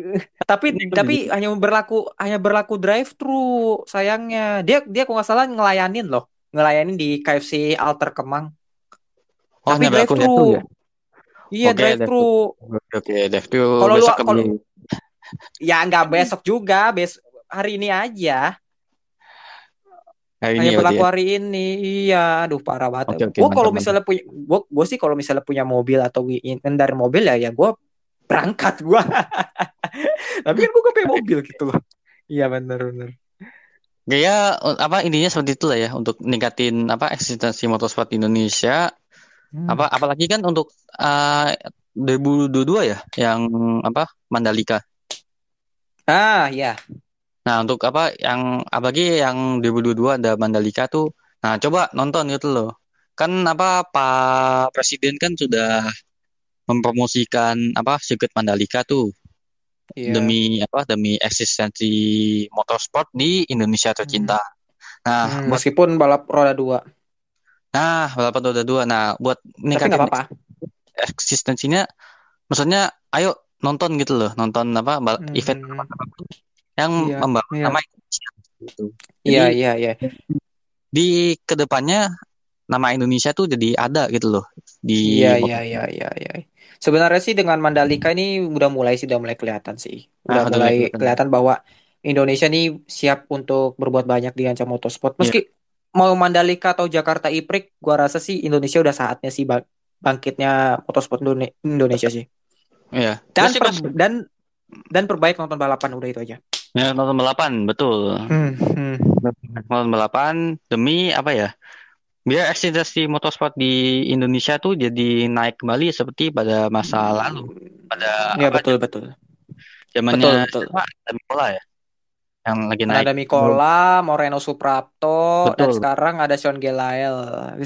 tapi Ini tapi hanya berlaku hanya berlaku drive thru sayangnya. Dia dia kok nggak salah ngelayanin loh, ngelayanin di KFC Alter Kemang. Oh, tapi drive thru. ya? Iya drive drive thru. Oke, Dev tuh Kalau lu- kalau-. Ya nggak besok juga, bes hari ini aja. Hari ini hanya ya, berarti berlaku ya? hari ini. Iya, aduh parah banget. Oke, oke, Gua kalau misalnya punya gua, gua sih kalau misalnya punya mobil atau ngendar mobil ya ya gua berangkat gua. *laughs* Tapi kan gua gak punya mobil gitu loh. Iya bener bener. Gaya apa intinya seperti itulah ya untuk ningkatin apa eksistensi motorsport di Indonesia. Hmm. Apa apalagi kan untuk uh, 2022 ya yang apa Mandalika. Ah ya. Nah, untuk apa yang apalagi yang 2022 ada Mandalika tuh. Nah, coba nonton gitu loh. Kan apa Pak Presiden kan sudah mempromosikan apa sirkuit Mandalika tuh Iya. demi apa demi eksistensi motorsport di Indonesia tercinta. Nah, Hmm, buat meskipun balap roda dua. nah balapan roda dua. Nah, buat nggak apa-apa. eksistensinya, maksudnya ayo nonton gitu loh, nonton apa bal- Hmm. event yang Iya, membawa iya. nama Indonesia gitu. Iya Jadi iya iya. di ke depannya nama Indonesia tuh jadi ada gitu loh di Iya iya iya iya iya. Sebenarnya sih dengan Mandalika ini udah mulai sih udah mulai kelihatan sih. Nah, Udah udah mulai kelihatan. kelihatan bahwa Indonesia nih siap untuk berbuat banyak di ajang motorsport. Iya. Meski mau Mandalika atau Jakarta IPRIK, gua rasa sih Indonesia udah saatnya sih bang- bangkitnya motorsport Indone- Indonesia sih. Iya. Dan Terus per- dan dan perbaik nonton balapan udah itu aja. Ya, nonton balapan, betul. Hmm, hmm. Nonton balapan demi apa ya? Biar eksistensi motorsport di Indonesia tuh jadi naik kembali seperti pada masa lalu, pada Iya apa betul betul. zamannya Betul, betul. siapa? Damicola ya, yang lagi naik. ada Mikola, Moreno Suprapto, dan Betul, sekarang ada Sean Gelael.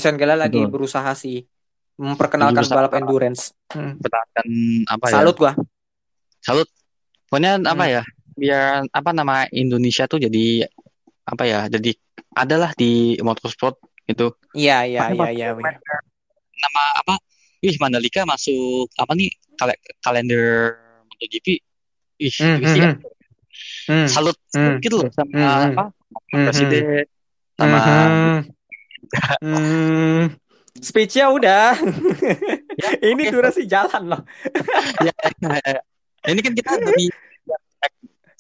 Sean Gelael lagi betul. berusaha sih memperkenalkan berusaha balap endurance. Hmm. pertahankan apa ya? Salut gua. Salut. Pokoknya apa Hmm. ya? Biar apa nama Indonesia tuh jadi apa ya? Jadi adalah di motorsport gitu. Iya, iya, iya, iya. nama apa? Ih, Mandalika masuk apa nih? Kale- kalender MotoGP. Ih, Hmm, isi hmm, hmm. salut Hmm, gitu loh sama hmm. apa? presiden hmm. sama Hmm, *laughs* hmm. Speech-nya udah. ya *laughs* Ini durasi jalan loh. *laughs* ya, ini kan kita demi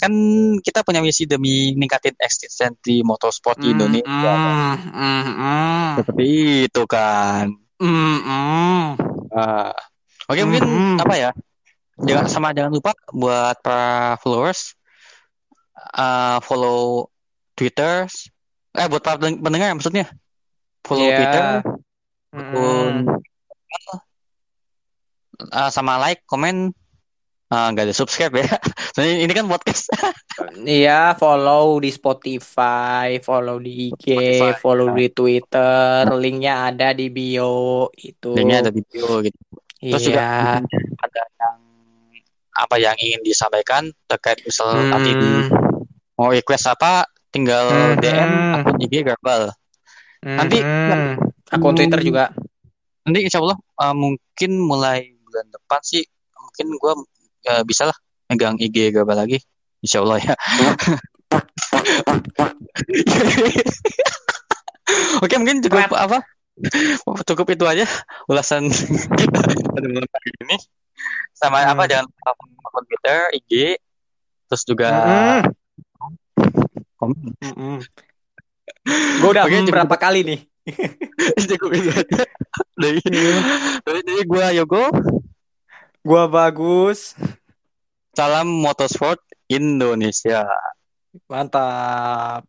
kan kita punya misi demi ningkatin eksistensi motorsport di Hmm, Indonesia hmm, hmm, hmm. seperti itu kan Hmm, hmm. Ah, oke Hmm, mungkin hmm. apa ya jangan sama jangan lupa buat para followers ah, follow Twitter eh buat para pen- pendengar maksudnya follow Twitter Iya. akun Hmm. ah, sama like komen Ah, nggak ada subscribe ya. *laughs* Soalnya ini kan podcast. *laughs* Iya, follow di Spotify, follow di IG, Spotify follow Nah, di Twitter, linknya ada di bio itu. linknya ada di bio gitu. Terus juga Iya. mungkin ada yang apa yang ingin disampaikan terkait misal nanti di Hmm, mau request apa tinggal DM mhm, akun IG Garbal. Nanti mhm. Akun Twitter hmm, juga. nanti insya Allah uh, mungkin mulai bulan depan sih mungkin gue bisa lah megang IG Garbal lagi? Insya Allah ya. *laughs* Oke mungkin cukup apa? Cukup itu aja ulasan kita pada malam hari ini. Sama apa Hmm. jangan lupa akun Twitter IG terus juga Mhm, komen. Mhm. Gue udah oke hmm, cukup. berapa kali nih? *laughs* cukup itu aja. Dari dari, dari gue Yogo Gua bagus. salam motorsport Indonesia Mantap.